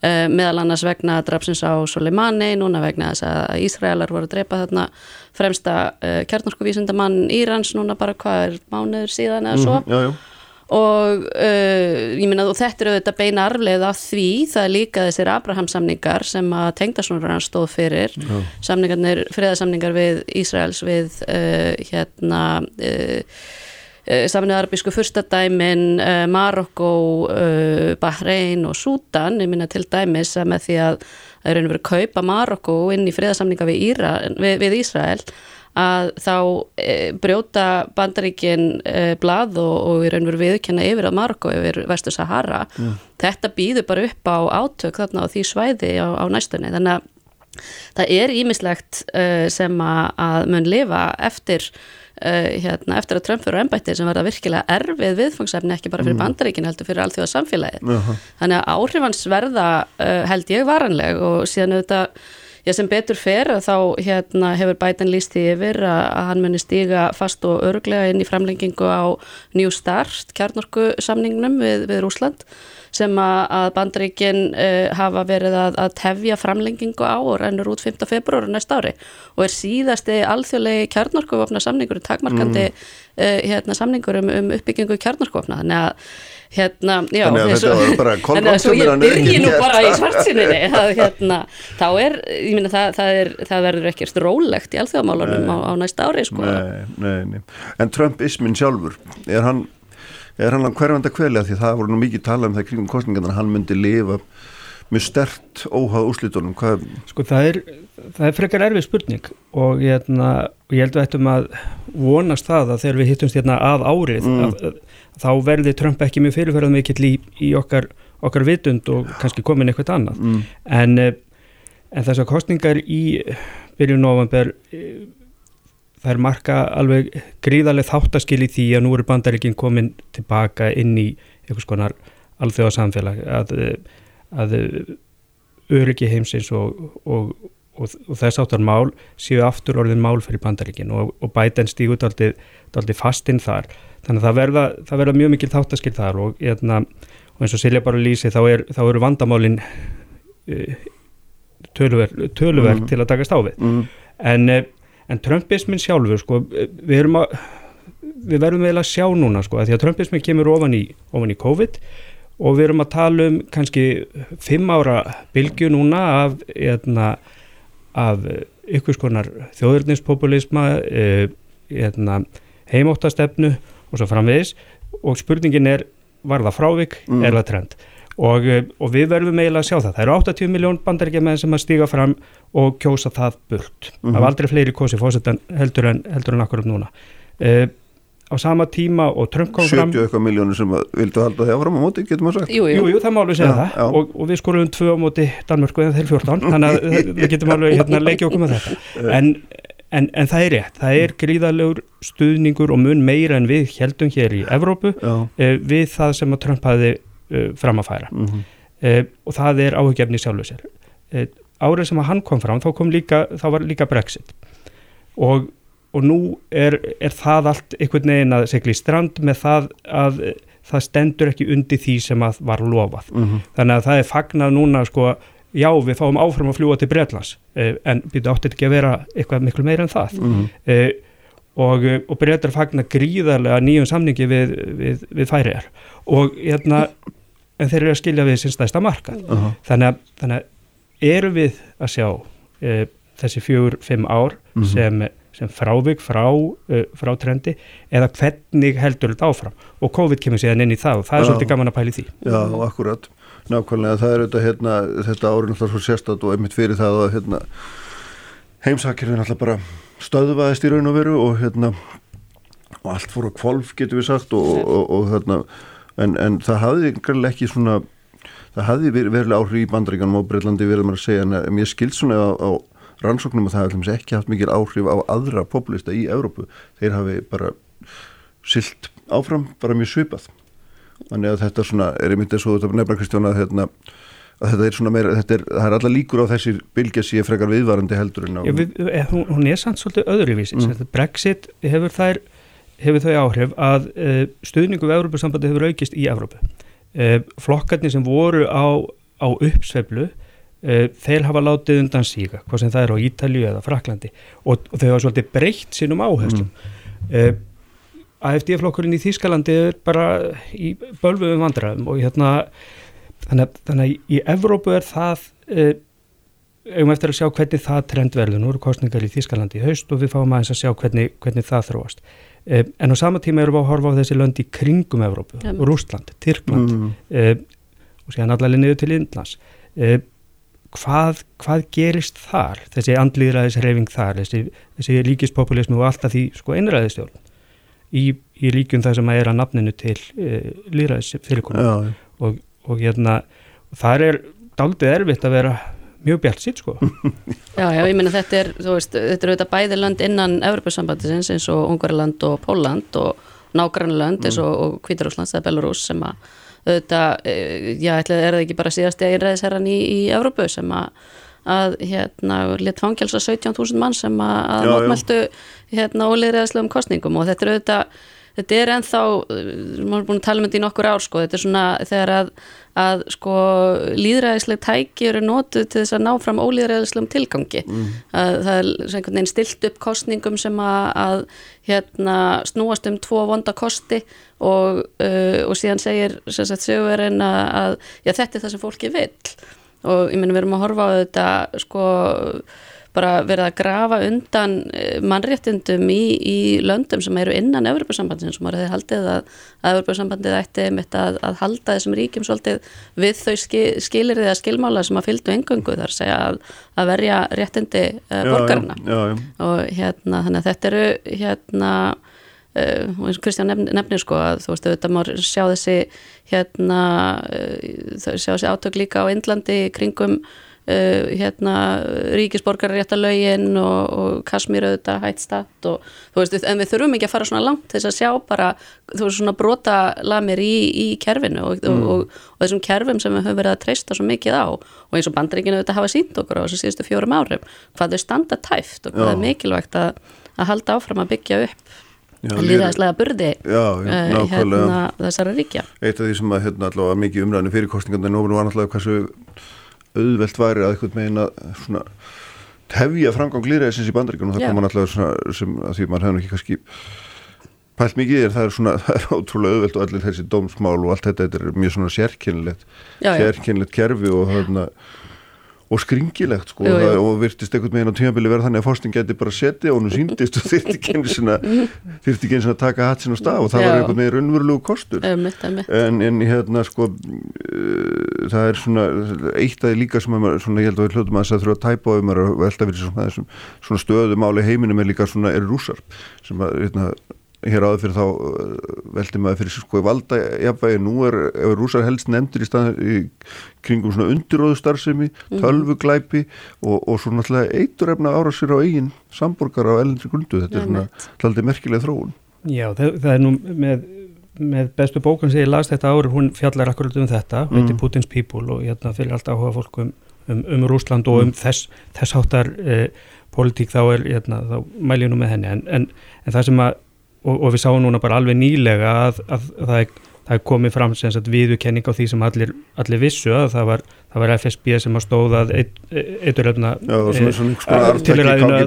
meðal annars vegna drafsins á Soleimani, núna vegna þess að Ísraelar voru að drepa þarna fremsta kjarnorkuvísundamann Írans núna bara hvað er mánuður síðan eða svo mm, já, já. Og uh, ég minna og þetta eru þetta beina arfleið af því það er líka þessir Abraham samningar sem að tengdasónur hann stóð fyrir já. samningarnir, friðarsamningar við Ísraels við uh, hérna uh, Eh, Saminuð Arabísku fyrstadæmin, eh, Marokko, eh, Bahrein og Sútan, ég minna til dæmis að með því að það er raun og verið að kaupa Marokko inn í friðarsamninga við, við Ísrael að þá e, brjóta bandaríkin e, blað og, og í raun veru viðkjanna yfir að Marokko yfir Vestu Sahara mm. þetta býður bara upp á átök þarna á því svæði á, á næstunni þannig að það er ímislegt e, sem að, að mun lifa eftir uh, hérna, eftir að Trump fyrir ennbætti sem verða virkilega erfið viðfangsefni ekki bara fyrir mm. bandaríkin heldur fyrir allþjóða samfélagið uh -huh. þannig að áhrifans verða uh, held ég varanleg og síðan auðvitað Já, sem betur fer þá hérna, hefur Biden líst því yfir að, að hann muni stíga fast og örglega inn í framlengingu á New Start, kjarnorku samningnum við, við Rúsland sem að bandaríkin uh, hafa verið að, að tefja framlengingu á og rennur út 5. februar næst ári og er síðasti alþjóðlegi kjarnorkuvopna samningur, takmarkandi mm. uh, hérna, samningur um, um uppbyggingu kjarnorkuvopna, þannig að hérna, já, þannig að þetta var bara *laughs* kolváttum ég byrji nú bara í svartsinninni að hérna, þá er, ég minna það, það, er, það verður ekkert rólegt í alþjóðamálunum á, á næst ári sko. nei, nei, nei. En Trump-ismin sjálfur, er hann er hann hverjanda kveli? Að því það voru nú mikið talað um það kringum kostningarna hann myndi lifa mjög stert óháð úslitunum Hvað... Sko það er, það er frekar erfið spurning og ég, hérna, og ég held að ættum að vonast það að þegar við hittumst hérna að árið mm. að, að, þá verði Trump ekki mjög fyrirferðað mikill í, í okkar, okkar vitund og kannski komin eitthvað annað mm. en, en þess að kostningar í byrjun november það er marka alveg gríðarlega þáttaskil í því að nú eru bandaríkinn komin tilbaka inn í einhvers konar alþjóðarsamfélag að, að öryggi heimsins og, og, og, og þess áttar mál séu aftur orðin mál fyrir bandaríkinn og bæten stígut aldrei fastinn þar þannig að það verða, það verða mjög mikil þáttaskil þar og eitna, eins og Silja bara lýsi þá, er, þá eru vandamálin uh, töluverk töluver mm. til að takast á við mm. en uh, en Trumpismin sjálfur sko, við erum að við verðum vel að sjá núna sko, að því að Trumpismin kemur ofan í, ofan í COVID og við erum að tala um kannski fimm ára bylgu núna af, eðna, af ykkur skonar þjóðurnispopulisma eðna, heimóttastefnu og svo framvegis og spurningin er var það frávik mm. er það trend og, eh, og við verðum eiginlega að sjá það. Það eru 80 miljón bandaríkjaman sem að stíga fram og kjósa það burt. Mm -hmm. Það var aldrei fleiri kósi fósettan heldur en, heldur en akkurat núna. Uh, á sama tíma og Trump kom 70 fram 70 eitthvað miljónir sem vildu halda því áfram á móti, getur maður sagt. Jú, jú, jú það má alveg segja ja, það. og, og við skorum tvö á móti Danmörku en þeir 14 þannig að við getum alveg hérna, leikja okkur með þetta. *laughs* En, en, en það er rétt, það er gríðalegur stuðningur og mun meira en við heldum hér í Evrópu uh, við það sem að Trump hafi uh, fram að færa. Mm -hmm. uh, og það er áhugjefni sjálfur sér. Uh, árið sem að hann kom fram þá, kom líka, þá var líka Brexit. Og, og nú er, er það allt einhvern veginn að segla í strand með það að það stendur ekki undir því sem að var lofað mm -hmm. þannig að það er fagnað núna sko já við fáum áfram að fljúa til Breitlands en byrju áttið ekki að vera eitthvað miklu meira en það mm -hmm. og, og breytar fagnar gríðarlega nýjum samningi við, við, við færiðar og hérna en þeir eru að skilja við sín stæsta marka uh -huh. þannig, að, þannig að eru við að sjá e, þessi fjögur, fimm ár mhm. -huh. sem, sem frávik frá, uh, frá trendi eða hvernig heldur þetta áfram og COVID kemur síðan inn í það og það er Já. svolítið gaman að pæli því. Já, akkurat nákvæmlega, það er auðvitað hérna, þetta árið náttúrulega svo sérstat og einmitt fyrir það að hérna, heimsakirfin alltaf bara stöðvaðist í raun og veru og hérna og allt fór á kvolf getur við sagt og, og, og hérna en, en það hafði ekki svona það hafði verið áhrif í bandringanum á Breitlandi verður maður að segja en ég skild svona á, á rannsóknum að það hefði ekki haft mikil áhrif á aðra populista í Európu þeir hafi bara silt áfram bara mjög svipað. Þannig að þetta svona er einmitt eins og þetta nefna Kristján að, hérna, að þetta er svona meira þetta er, það er alla líkur á þessir bylgja sér frekar viðvarandi heldur en á Já, við, eh, hún, hún er sann svolítið öðruvísi. Mm. Brexit hefur þær hefur þau áhrif að uh, stuðningu við Európa-sambandi hefur aukist í Európa uh, flokkarnir sem voru á, á uppsveflu þeir hafa látið undan síka hvað sem það er á Ítalju eða Fraklandi og, og þau hafa svolítið breytt sínum áherslum mm. AFD-flokkurinn í Þýskalandi er bara í bölfuðum vandraðum og hérna þannig, þannig að í Evrópu er það um eftir að sjá hvernig það trend verður, nú eru kostningar í Þýskalandi í haust og við fáum aðeins að sjá hvernig, hvernig það þróast Eh, en á sama tíma erum við að horfa á þessi lönd í kringum Evrópu, ja. Rúsland, Tyrkland mm. eh, og séðan allavega niður til Indlands eh, hvað, hvað gerist þar? Þessi andlýðræðisreifing þar þessi, þessi líkispopulismu og alltaf því sko einræðistjórn í, í líkjum það sem að er að nafninu til eh, líðræðis fyrirkonum ja. og, og hérna þar er daldið erfitt að vera mjög bjart sitt sko. *laughs* Já, já, ég minna þetta er, þú veist, þetta er auðvitað bæði land innan Evropasambantisins eins og Ungariland og Póland og nágrannland eins og Kvítarúslands eða Belarus sem að auðvitað, eh, já, ætlaði er það ekki bara síðast einræðisherran í, í Evrópu sem að að hérna lit fangjálsa 17.000 mann sem að, að mótmæltu hérna óliðræðislegum kostningum og þetta er auðvitað þetta er ennþá, við erum búin að tala um þetta í nokkur ár sko, þetta er svona þegar að, að sko líðræðisleg tæki eru nótuð til þess að ná fram ólíðræðislegum tilgangi mm. að það er einhvern veginn stilt upp kostningum sem að, að hérna snúast um tvo vonda kosti og, uh, og síðan segir sögurinn að, að já, þetta er það sem fólki vil og ég menn við erum að horfa á þetta sko bara verið að grafa undan eh, mannréttindum í, í löndum sem eru innan Evropasambandin sem voru þeir haldið að, að Evropasambandið ætti mitt að, að halda þessum ríkjum svolítið við þau skilir eða skilmála sem að fylgdu engungu þar segja að, að verja réttindi uh, borgarna já, já, já. og hérna þannig að þetta eru hérna uh, og eins og Kristján nefnir, nefnir sko að þú veist auðvitað maður sjá þessi hérna uh, sjá þessi átök líka á Indlandi kringum Uh, hérna ríkisborgarréttalögin og, og Kasmír auðvitað hættstatt og þú veist, en við þurfum ekki að fara svona langt þess að sjá bara, þú veist, svona brota lamir í, í kerfinu og, mm. og, og þessum kerfum sem við höfum verið að treysta svo mikið á. Og eins og bandaríkinu auðvitað hafa sínt okkur á þessu síðustu fjórum árum hvað þau standa tæft og hvað er mikilvægt að, að halda áfram að byggja upp líðaðislega burði já, uh, hérna þessara ríkja. Eitt af því sem að hérna allavega mikið umræðinu fyrirkostningan en ofinu var náttúrulega hversu auðvelt væri að eitthvað meina svona hefja framgang lýræðisins í bandaríkunum það koma náttúrulega svona sem að því maður hefur ekki kannski pælt mikið þér, það er svona *laughs* það er ótrúlega auðvelt og allir þessi dómsmál og allt þetta, þetta er mjög svona sérkynlegt sérkynlegt kerfi og er og skringilegt sko jú. Það, og virtist einhvern veginn á tímabili verða þannig að fórstin geti bara setja og nú síndist og þurfti ekki eins og að taka hatsin og stað og það Já. var einhvern veginn raunverulegu kostur mitt, mitt. En, en hérna sko uh, það er svona eitt aðeins líka sem að svona, ég held að við hljóðum að það þurfa að tæpa á um að velta fyrir svona, svona stöðumáli heiminum er líka svona er rúsar sem að hérna hér áður fyrir þá uh, veldi maður fyrir sko valda jafnvægi, nú er, er rúsar helst nefndir í, stað, í kringum svona undiróðustarfsemi, mhm. tölvuglæpi og, og svo náttúrulega eiturrefna ára sér á eigin samborgar á ellendri grundu, þetta er svona haldið merkileg þróun. Já, það, það er nú með, með bestu bókun sem ég las þetta ári, hún fjallar akkurat um þetta, mm. veitir Putins People og hérna fyrir allt áhuga fólk um, um, um Rúsland og um mm. þess, þess áttar eh, politík þá er, hérna, þá mæl ég nú með henni en, en, en það sem að og, og við sáum núna bara alveg nýlega að, að, að það, er, það er komið fram viðukenning á því sem allir, allir vissu að það var, það var FSB sem að stóðað eituröfna tilræðinu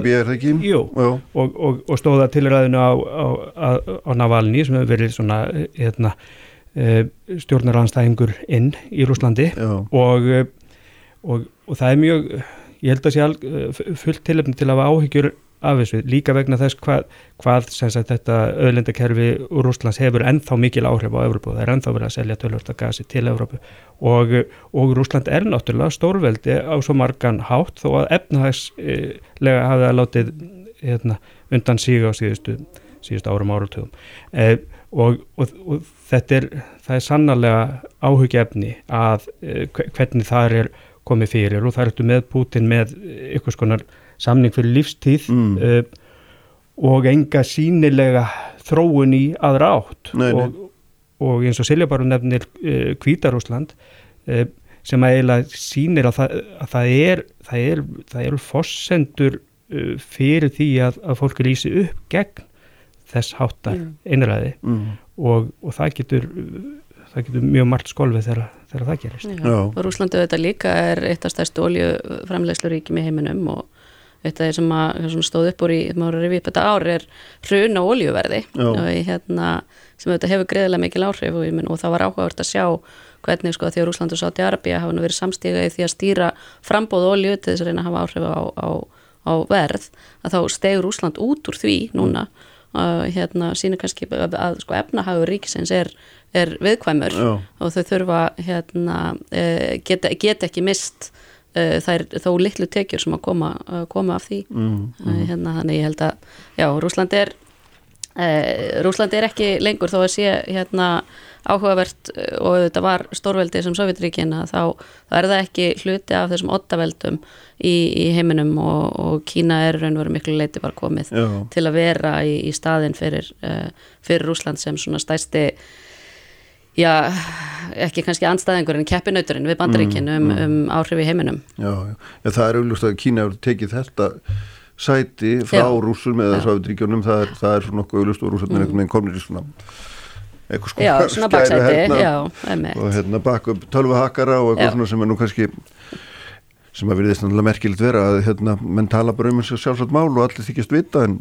og, og, og stóðað tilræðinu á, á, á, á Navalni sem hefur verið svona hérna, e, stjórnaranstæðingur inn í Rúslandi og, og það er mjög ég held að sé fullt tilöfni til að hafa áhyggjur af þessu líka vegna þess hvað, hvað sagt, þetta öðlendakerfi úr Rúslands hefur ennþá mikil áhrif á Európu það er ennþá verið að selja tölvörta gasi til Európu og, og Rúsland er náttúrulega stórveldi á svo margan hátt þó að efnahagslega hafi það látið hérna, undan síga á síðustu, síðustu árum áratugum. Eh, og, og, og þetta er það er sannarlega áhugjefni að eh, hvernig það er komið fyrir og það er eftir með Putin með ykkur skonar samning fyrir lífstíð mm. uh, og enga sínilega þróun í aðra átt nei, nei. Og, og eins og Silja bara nefnir uh, Kvítarúsland uh, sem að eiginlega sínir að það, að það er það er, það er fossendur fyrir því að, að fólk lýsi upp gegn þess háttar mm. einræði mm. Og, og það getur það getur mjög margt skolvið þegar, þegar það gerist Já. Já. og Rúslandu þetta líka er eitt af stærstu oljuframlegsluríkjum í heiminum og eitt af því sem, að, stóð upp úr í þetta ár er hrun og oljuverði og hérna, sem þetta hefur greiðilega mikil áhrif og, minn, og það var áhugavert að sjá hvernig sko því að Rúsland og Sáti Arabia hafa verið samstíga í því að stýra frambóð olju til þess að reyna að hafa áhrif á, á, á verð að þá stegur Rúsland út úr því núna. Að hérna, sína kannski að, að sko, efnahagur ríkisins er, er viðkvæmur Já. og þau þurfa hérna, e, geta, geta ekki mist e, þær þó litlu tekjur sem að koma, að koma af því mm, mm. Hérna, þannig ég held að Já, Rúsland er e, Rúsland er ekki lengur þó að sé hérna áhugavert og þetta var stórveldi sem Sovjetríkina þá, þá er það ekki hluti af þessum ottaveldum í, í heiminum og, og Kína er raun og veru miklu leiti var komið Já. til að vera í, í staðin fyrir, uh, fyrir Rúsland sem svona stæsti já, ekki kannski anstæðingur en keppinauturinn við bandaríkinu um, mm, mm. um áhrif í heiminum. Já, já. Það er auðvitað að Kína hefur tekið þetta sæti frá rúsum eða Sovjetríkjunum, það er, það er svona okkur auðvitað og rúsarnir mm. komnir í svona eitthvað sko já, svona baksæti hérna, og hérna baka upp tölvahakara og eitthvað svona sem er nú kannski sem að verðist náttúrulega merkilegt vera að hérna menn tala bara um eins og sjálfsagt mál og allir þykist vita en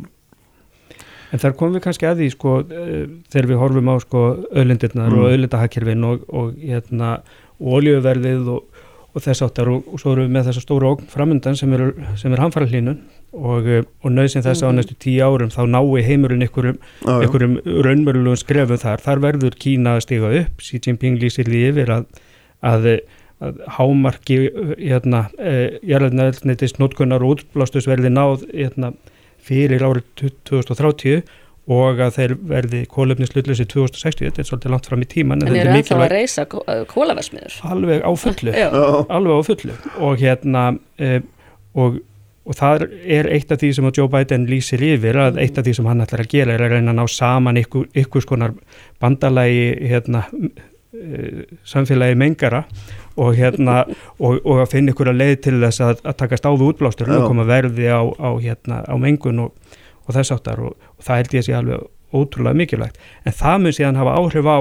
En þar komum við kannski að því sko uh, þegar við horfum á sko öðlindirnar mm. og öðlindahakkerfin og, og hérna oljöverðið og, og þess áttar og, og svo erum við með þessa stóru framöndan sem er, er hamfara hlínun og, og nöðsinn þess að á mhm. næstu tíu árum þá nái heimurinn einhverjum, ah, einhverjum raunmörlulegum skrefu þar. Þar verður Kína að stiga upp, Xi Jinping lýsir því yfir að, að að hámarki hérna, eh, jarðarnæðnitist notkunnar og útblástus verði náð hérna, fyrir árið 2030 og að þeir verði kólefnislutlusi 2060, þetta er svolítið langt fram í tíman En, en er það þá að reysa kólaversmiður? Alveg á fullu. *laughs* Alveg á fullu. Og hérna e, og, og það er eitt af því sem Joe Biden lýsir yfir að eitt af því sem hann ætlar að gera er að reyna að ná saman ykkur, ykkur skonar bandalagi hérna samfélagi mengara og, hérna, *laughs* og, og að finna ykkur að leið til þess að, að taka stáðu útblástur og koma verði á, á, hérna, á mengun og, og þess áttar og það held ég að sé alveg ótrúlega mikilvægt en það mun síðan hafa áhrif á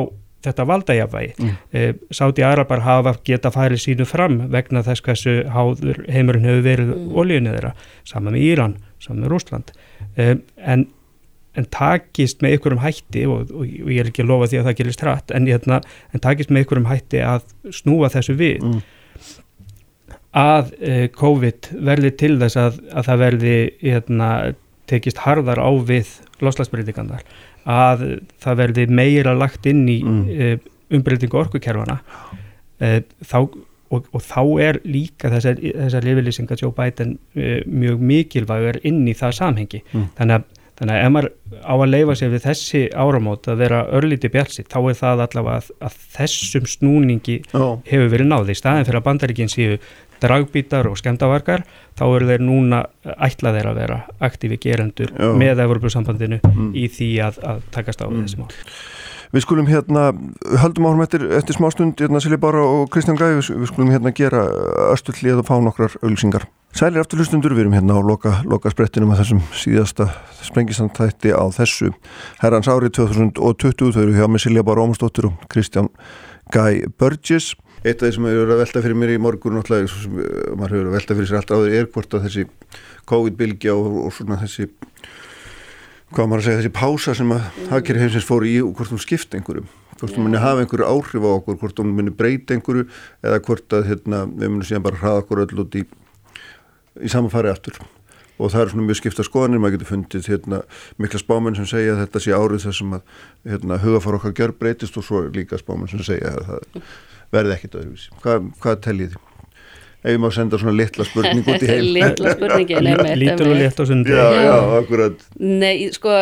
þetta valdajafvægi. Mm. E, Sáti Arabar hafa geta færið sínu fram vegna þess hversu háður heimurinn hefur verið mm. olíunni þeirra, saman með Íran, saman með Rúsland e, en en takist með ykkurum hætti og, og, og ég er ekki að lofa því að það gerist hratt en, hérna, en takist með ykkurum hætti að snúa þessu við mm. að eh, COVID verði til þess að, að það verði hérna, tekist harðar á við loslagsbreytingarnar að það verði meira lagt inn í mm. eh, umbreytingu orkukerfana eh, þá Og, og þá er líka þessar, þessar lifilýsingar Joe Biden uh, mjög mikilvægur inn í það samhengi mm. þannig að Þannig að ef maður á að leifa sér við þessi áramót að vera örlíti bjálsi þá er það allavega að, að þessum snúningi oh. hefur verið náði í staðin fyrir að bandaríkinn séu dragbítar og skemdavarkar þá eru þeir núna ætlað þeir að vera aktífi gerendur oh. með Evropasambandinu mm. í því að, að takast á mm. þessi mál. Við skulum hérna, höldum árum eftir, eftir smá stund, hérna Silja Bára og Kristján Gæi, við skulum hérna gera östullið og fá nokkrar auðlýsingar. Sælir aftur hlustundur, við erum hérna á loka, loka sprettinum að þessum síðasta sprengisantætti á þessu herrans árið 2020, þau eru hjá með Silja Bára Ómarsdóttir og Kristján Guy Burgess. Eitt af því sem hefur verið að velta fyrir mér í morgun náttúrulega, sem maður hefur verið að velta fyrir sér alltaf áður er hvort að þessi COVID-bylgja og, og svona þessi, hvað maður að segja, þessi pása sem að hafkeri heimsins fór í og hvort hún skipta einhverjum hvort hún muni hafa einhverju áhrif á okkur, hvort hún muni breyta einhverju eða hvort að hérna, við munum síðan bara hraða okkur öll út í í samanfari aftur og það er svona mjög skipta skoðanir, maður getur fundið hérna, mikla spámenn sem segja að þetta sé árið þar sem að hérna, hugafar okkar gjör breytist og svo líka spámenn sem segja að það verði ekkit öðruvísi. Hvað, hvað teljið þið? Ef ég má senda svona litla spurning út í *laughs* heim. litla spurningin. Lítur og létt á sundi. Já, já, akkurat. Nei, sko,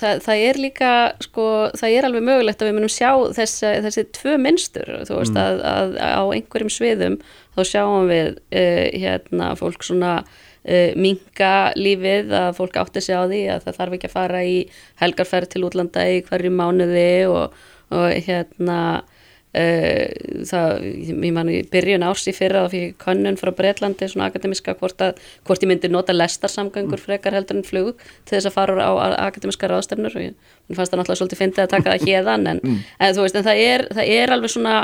það, það er líka, sko, það er alveg mögulegt að við munum sjá þessi, þessi tvö minnstur, þú veist, mm. að, að á einhverjum sviðum þá sjáum við, uh, hérna, fólk svona uh, minga lífið að fólk átti sig á því að það þarf ekki að fara í helgarferð til útlanda í hverju mánuði og, og hérna það, ég man í byrjun árs í fyrra þá fyrir könnun frá Breitlandi svona akademiska hvort, að, hvort ég myndi nota lestarsamgangur frekar heldur en flug til þess að fara á akademiska ráðstefnur og ég fannst það náttúrulega svolítið fyndið að taka það hérðan en, mm. en þú veist en það er, það er alveg svona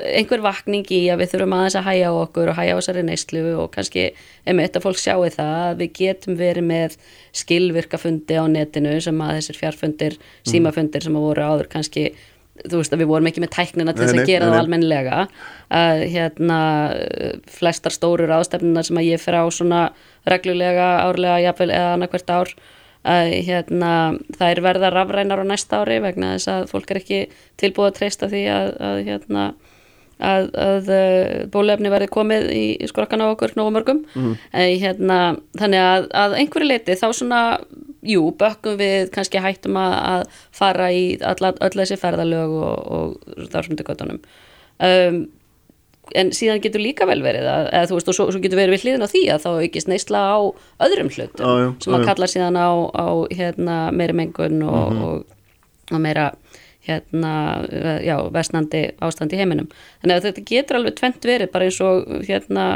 einhver vakning í að við þurfum aðeins að hæja okkur og hæja á þessari neyslu og kannski emitt að fólk sjáu það að við getum verið með skilvirkafundi á netinu sem að þessir fjarfundir, mm. símafundir sem að voru áður kannski þú veist að við vorum ekki með tæknina til þess að gera það almenlega að hérna flestar stórur ástefnuna sem að ég fer á svona reglulega árlega jafnvel eða annarkvært ár að hérna það er verða rafrænar á næsta ári vegna þess að fólk er ekki tilbúið að treysta því að, að hérna að, að bólefni verði komið í, í skrokkan á okkur nógu mörgum. Mm. hérna, þannig að, að einhverju leiti þá svona jú, bökkum við kannski hættum að, að fara í alla, öll þessi ferðalög og, og þarfumdugötunum um, en síðan getur líka vel verið að, eða þú veist og svo, svo getur verið við hliðin á því að þá aukist neysla á öðrum hlutum ah, já, sem að kalla síðan á, á hérna, meiri mengun og, mm -hmm. og, og meira hérna, já, vestnandi ástand í heiminum. Þannig að þetta getur alveg tvent verið bara eins og hérna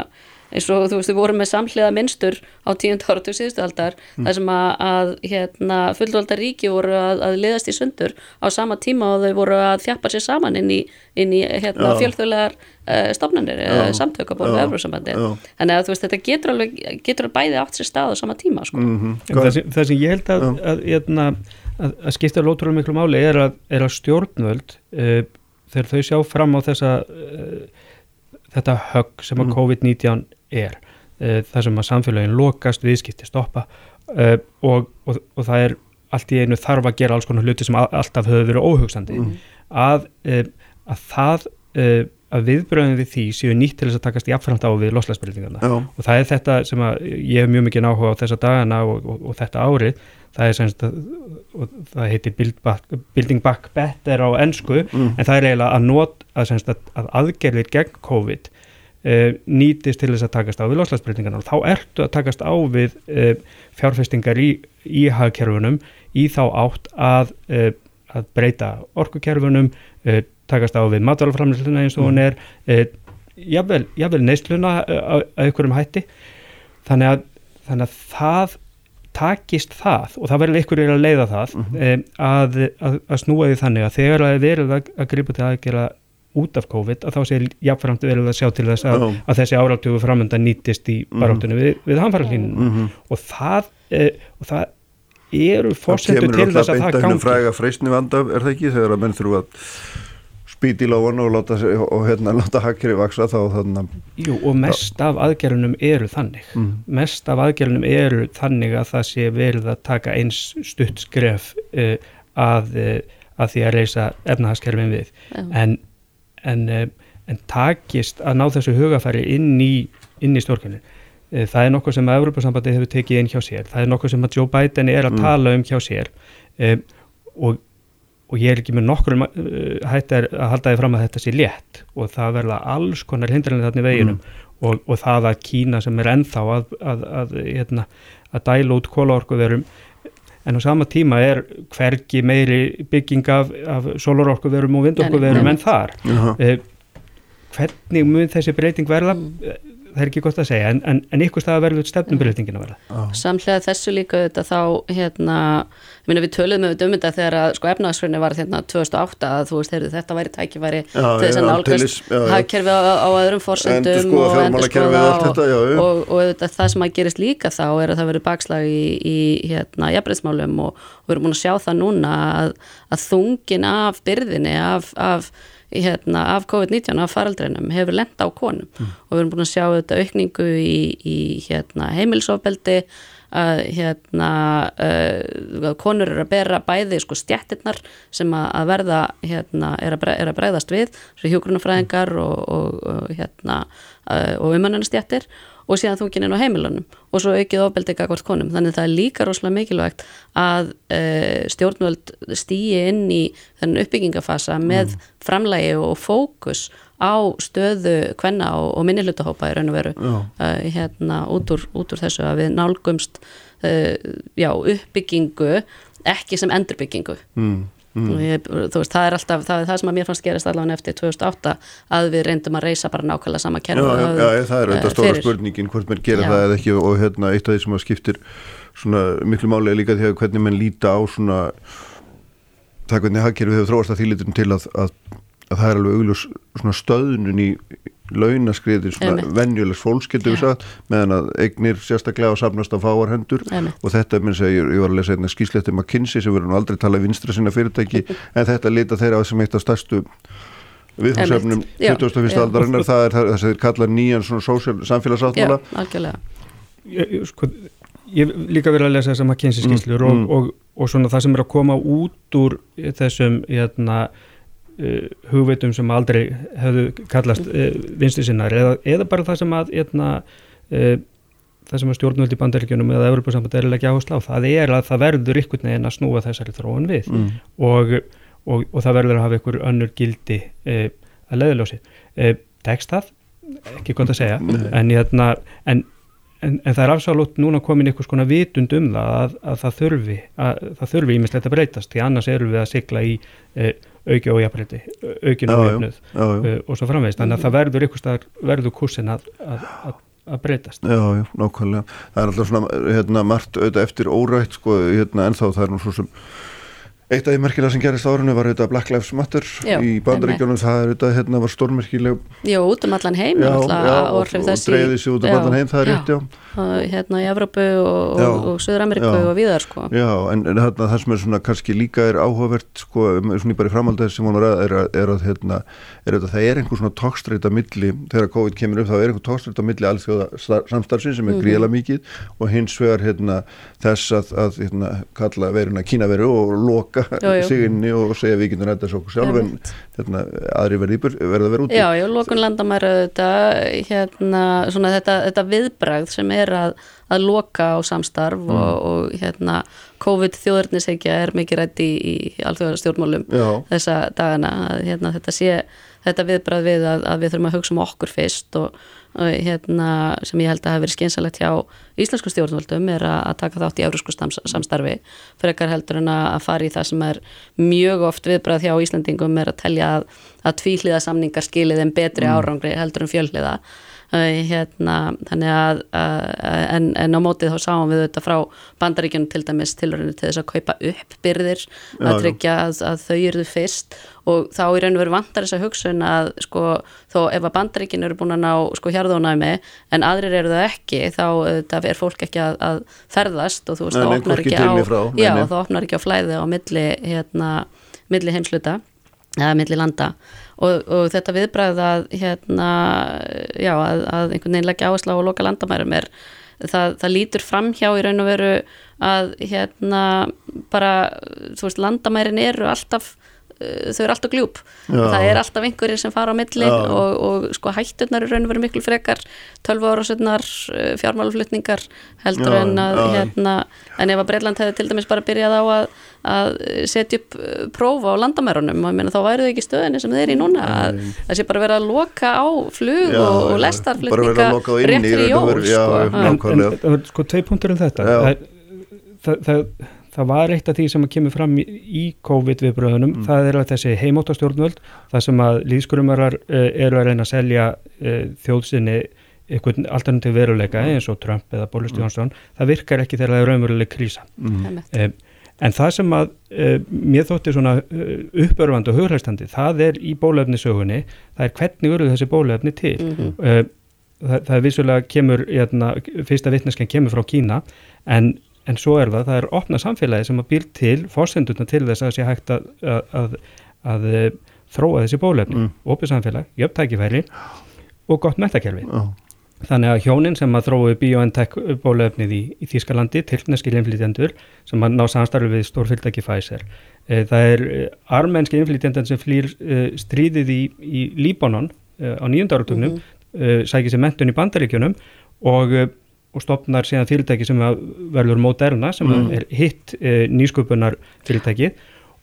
eins og þú veist við vorum með samhliða minnstur á tíund áratu síðustuhaldar mm. þar sem að, að hérna, fullvaldar ríki voru að, að liðast í sundur á sama tíma og þau voru að þjappa sér saman inn í, inn í hérna, fjölþjóðlegar uh, stofnanir eða samtöku á borðu Eurósambandi þannig að veist þetta getur alveg getur bæði átt sér stað á sama tíma sko. mm -hmm. það, sem, það sem ég held að, að, hérna, að skipta um miklu máli er að stjórnvöld uh, þegar þau sjá fram á þessa uh, þetta högg sem að mm. COVID-19 er uh, það sem að samfélagin lokast, viðskipti stoppa uh, og, og, og það er allt í einu þarf að gera alls konar hluti sem alltaf höfðu verið óhugsandi mm. að, uh, að það að viðbröðum við því séu nýtt til þess að takast í affrænt á við loslæsbreytingarna og það er þetta sem að ég hef mjög mikið náhuga á þessa dagana og, og, og þetta árið það er semst að það heitir build back, Building Back Better á ennsku mm. en það er eiginlega að, not, að, að, að aðgerðir gegn COVID nýtist til þess að takast á við loslasbreytingarna og þá ertu að takast á við uh, fjárfestingar í, í hagkerfunum í þá átt að, uh, að breyta orkukerfunum takast á við matalaframlýsluna eins og hún mm. er jafnvel, jafnvel neysluna að einhverjum hætti þannig að, þannig að það takist það og það verður einhverjir að leiða það mm -hmm. að, að snúa því þannig að þegar það er verið að gripa til að gera út af COVID að þá sé jáfnframt verið að sjá til þess að, að þessi áráttugu framönda nýtist í mhm. baróttunni mm. við, við hanfaralínunum mm -hmm. og, það, e, og það eru fórsendu til þess að það gangi. Fræga freysni vanda er það ekki þegar að menn þurfu að spýti í lóan og láta, og, hérna, láta hakkeri vaksa þá þannig Jú og mest af aðgerðunum eru þannig mm. mest af aðgerðunum eru þannig að það sé verið að taka eins stutt skref uh, að, uh, að því að reysa efnahagskerfin við en en, eh, en takist að ná þessu hugafæri inn í, í stjórnkernin eh, það er nokkuð sem að Európa-sambandi hefur tekið inn hjá sér, það er nokkuð sem að Joe Biden er að mm. tala um hjá sér um, og, og ég er ekki með nokkur um hætti að halda þið fram að þetta sé létt og það verða alls konar hindranir þarna í veginum mm. og, og það að Kína sem er ennþá að, að, að, hérna, að dæla út kólaorkuverum en á sama tíma er hvergi meiri bygging af, af solarorkuverum og vindorkuverum en þar. Uh -huh. eh, hvernig mun þessi breyting verða það er ekki gott að segja, en, en, en ykkur stað verður stefnumbreytingin að verða. Samlega þessu líka þetta þá, hérna minna, við töluðum með um þetta þegar að sko efnaðsfröðinni var hérna 2008 að þú veist, heyrðu, þetta væri tækifæri til þess að nálgast hagkerfi á, á öðrum fórsendum og endur skoða og, og, og, og það sem að gerist líka þá er að það verður bakslag í, í hérna jafnbreysmálum og við erum búin að sjá það núna að, að þungin af byrðinni af, af hérna, af COVID-19 af faraldreinum hefur lenda á konum. Mm. og við erum búin að sjá þetta aukningu í, í hérna, heimilsofbeldi að hérna uh, konur eru að bera bæði sko stjættirnar sem að verða hérna er að, bregðast við hjógrunafræðingar og, og, og hérna uh, og umönnanstjættir og síðan þunginin á heimilunum og svo aukið ofbeldi ekkert konum þannig það er líka rosalega mikilvægt að uh, stjórnvöld stýi inn í þennan uppbyggingafasa með mm. framlægi og fókus á stöðu kvenna og, og minnilutahópa í raun og veru uh, hérna út úr, út úr þessu að við nálgumst uh, já, uppbyggingu ekki sem endurbyggingu mm. Mm. Ég, veist, það er alltaf, það er það sem að mér fannst gerist allavega eftir 2008 að við reyndum að reysa bara nákvæmlega sama kerfi Já, já, já það er auðvitað stóra spurningin hvort mann gera já. það eða ekki og hérna eitt af því sem að skiptir svona miklu máli er líka því að hvernig mann líta á svona það hvernig hagkerfið hefur þróast að þýlitum til að, að, að það er alveg augljós svona stöðnun í launaskriðir svona venjulegs fólks getur við sagt meðan að eignir sérstaklega á samnast af fáarhendur og þetta minn segir, ég var að lesa einna skýsletti McKinsey sem verður nú aldrei tala vinstra sinna fyrirtæki *laughs* en þetta lita þeirra á sem eitt af stærstu viðfórsefnum 21. aldarinnar. Það er það sem þeir kalla nýjan svona sósjál samfélagsáttmála Já, algjörlega. Ég, sko, ég líka verið að lesa þessa McKinsey skýslur mm, mm. og, og, og svona það sem er að koma út úr þessum hérna uh, hugveitum sem aldrei hefðu kallast uh, vinstu sinnar eða, eða bara það sem að eitna, uh, það sem að stjórnvöld í bandaríkjunum eða Európa-samband er ekki áherslu á það er að það verður ykkur neginn að snúa þessari þróun við mm. og, og, og það verður að hafa ykkur önnur gildi að leðilósi tekst það, ekki gott að segja. *laughs* En, hérna, en En, en það er afsálut núna komin einhvers konar vitund um það að, að það þurfi að það þurfi ímislegt að breytast því annars eru við að sigla í e, auki og jafnbreytti, aukin og jafnuð e, og svo framvegist, þannig að það verður einhvers verður kursin að, að, að breytast. Já, já, nákvæmlega. Það er alltaf svona, hérna, margt auðvitað eftir órætt, sko, hérna, ennþá. Það er nú svo sem Eitt af því merkilega sem gerist árunni var auðvitað Black Lives Matter já, í bandaríkjónum, það er auðvitað, hérna var stórmerkileg Já, út um allan heim Já, já og, og dreyði sér út um allan heim, það er rétt, já. Hérna í Evrópu og, og, Suður-Ameriku og viðar, sko. Já, en, en hérna, það sem er svona kannski líka er áhugavert, sko, svona bara í framhaldið sem hún var að, er er að hérna, er að það er einhver svona tókstreita milli, þegar COVID kemur upp, það er einhver tókstreita milli alþjóða samstarfsins sem er -hmm. gríðala mikið og hins vegar, hérna, þess að, að hérna, loka sig inni og segja við getum rættast okkur sjálf en hérna, aðri verði að vera úti. Já, já, lokun landamæra þetta, hérna, svona þetta, þetta viðbragð sem er að, að loka á samstarf mm. og, og hérna COVID þjóðurnisegja er mikið rætt í, í alþjóðara stjórnmálum þessa dagana að hérna, þetta sé þetta viðbrað við að, að við þurfum að hugsa um okkur fyrst og hérna sem ég held að hafa verið skynsalegt hjá íslensku stjórnvöldum er að, að taka þátt í eurósku samstarfi frekar heldur en að fara í það sem er mjög oft viðbrað hjá Íslandingum er að telja að, að tvíhliða samningar skilið en betri mm. árangri heldur en fjölhliða hérna, þannig að, að en, en á mótið þá sáum við þetta frá bandaríkjunum til dæmis tilurinu til þess að kaupa upp byrðir að tryggja að, að þau eruðu fyrst. Og þá og veru vantar þess að hugsun að sko þó ef að bandaríkjun eru búin að ná sko hjarðónæmi en aðrir eru það ekki þá það er fólk ekki að, að ferðast og þú veist það opnar ekki á já, það opnar ekki á flæði á milli hérna, milli heimsluta eða milli landa. Og, og þetta viðbræð að hérna, já, að, að einhvern veginn leggja áherslu á að loka landamærum er það, það lítur fram hjá í raun og veru að hérna bara, þú veist, landamærin eru alltaf þau eru alltaf gljúp. Já. það er alltaf einhverjir sem fara á milli og, og sko hætturnar eru raun og verið miklu frekar 12 ára setnar eh, fjármáluflutningar heldur Já. en að hérna, en ef að Breitland hefði til dæmis bara byrjað á að, að setja upp eh, prófa á landamærunum og meina, þá væri þau ekki stöðinni sem þeir eru í núna að það sé bara verið að loka á flug Já, og, og lestarflutninga rétt í jól sko. en, en sko tvei punktur um þetta. Það, það það var eitt af því sem kemur fram í, COVID viðbröðunum, mm. það er að þessi heimóttastjórnvöld, það sem að líðskurumarar uh, eh, eru að reyna að selja uh, þjóðsynni einhvern alternativ veruleika mm. eins og Trump eða Boris mm. Johnson, það virkar ekki þegar það er raunveruleg krísa. Mm. Um, en það sem að uh, mér þótti svona uppörfand og hugræstandi, það er í bólefnisögunni, það er hvernig eru þessi bólefni til. -hmm. Það, það er vissulega kemur, jæna, hérna, fyrsta vittnesken kemur frá Kína en en svo er það, það er opna samfélagi sem að býr til fórsenduna til þess að það sé hægt að, að, að, að þróa þessi bólefni, mm. opið samfélag, jöfn tækifæri og gott metakerfi. Oh. Þannig að hjónin sem að þróu BioNTech bólefnið í, í Þískalandi, tilneski innflytjendur sem að ná samstarfi við stórfyrirtæki Pfizer. E, það er e, armenski innflytjendan sem flýr e, stríðið í, í Líbanon e, á nýjöndarartögnum, mm -hmm. sækir sér mentun í bandaríkjunum og, og stopnar síðan fyrirtæki sem verður Moderna sem mm -hmm. er hitt e, nýsköpunar fyrirtæki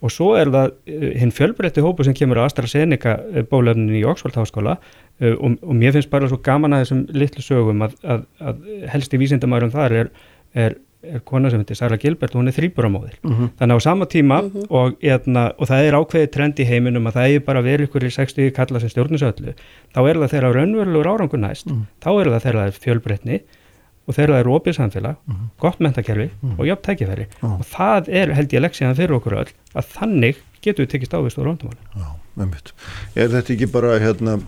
og svo er það hinn fjölbreytti hópu sem kemur á AstraZeneca bólefnin í Oxford háskóla Uh, og, og mér finnst bara svo gaman að þessum litlu sögum að, að, að helsti vísindamærum þar er, er, er kona sem heitir Sara Gilbert og hún er þrýburamóðir mhm. -huh. þannig á sama tíma mhm. -huh. og, eðna, og það er ákveðið trend í heiminum að það er bara verið ykkur í 60 kalla sem stjórnusöllu þá er það þeirra raunverulegur árangur næst -huh. þá er það þeirra fjölbreytni og þeirra er opið samfélag gott mentakerfi og jöfn tækifæri. Og það er held ég leksiðan fyrir okkur öll að þannig getur við tekist ávist á róndamáli Er þetta ekki bara hérna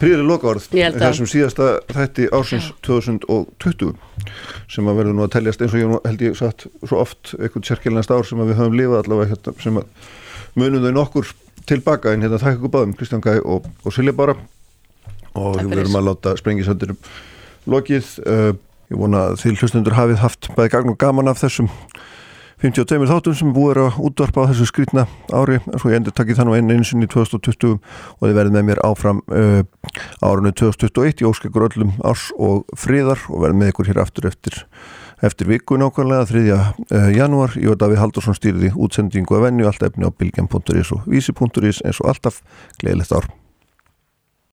príðileg lokaorð þessum síðasta þætti ársins 2020 sem að verður nú að teljast eins og ég held ég satt svo oft eitthvað sérkjælnast ár sem við höfum lifað allavega hérna, sem að munum þau nokkur tilbaka en hérna þakka ykkur báðum Kristján Gæ og, og Silja bara og við verum að láta sprengisöndirum lokið. Uh, ég vona að þið hlustundur hafið haft bæði gagn og gaman af þessum 52 þáttum sem búið er að útvarpa á þessu skrítna ári. En svo ég endur takkið þannig einn eins og í 2020 og þið verðið með mér áfram uh, árunni 2021 ég óskekkur öllum árs og friðar og verðið með ykkur hér aftur eftir eftir viku nákvæmlega 3. Uh, janúar. Ég og Davíð Haldursson stýriði útsendingu að venju allt efni á bilgjarn.is og vísi.is eins og alltaf. Gleðilegt ár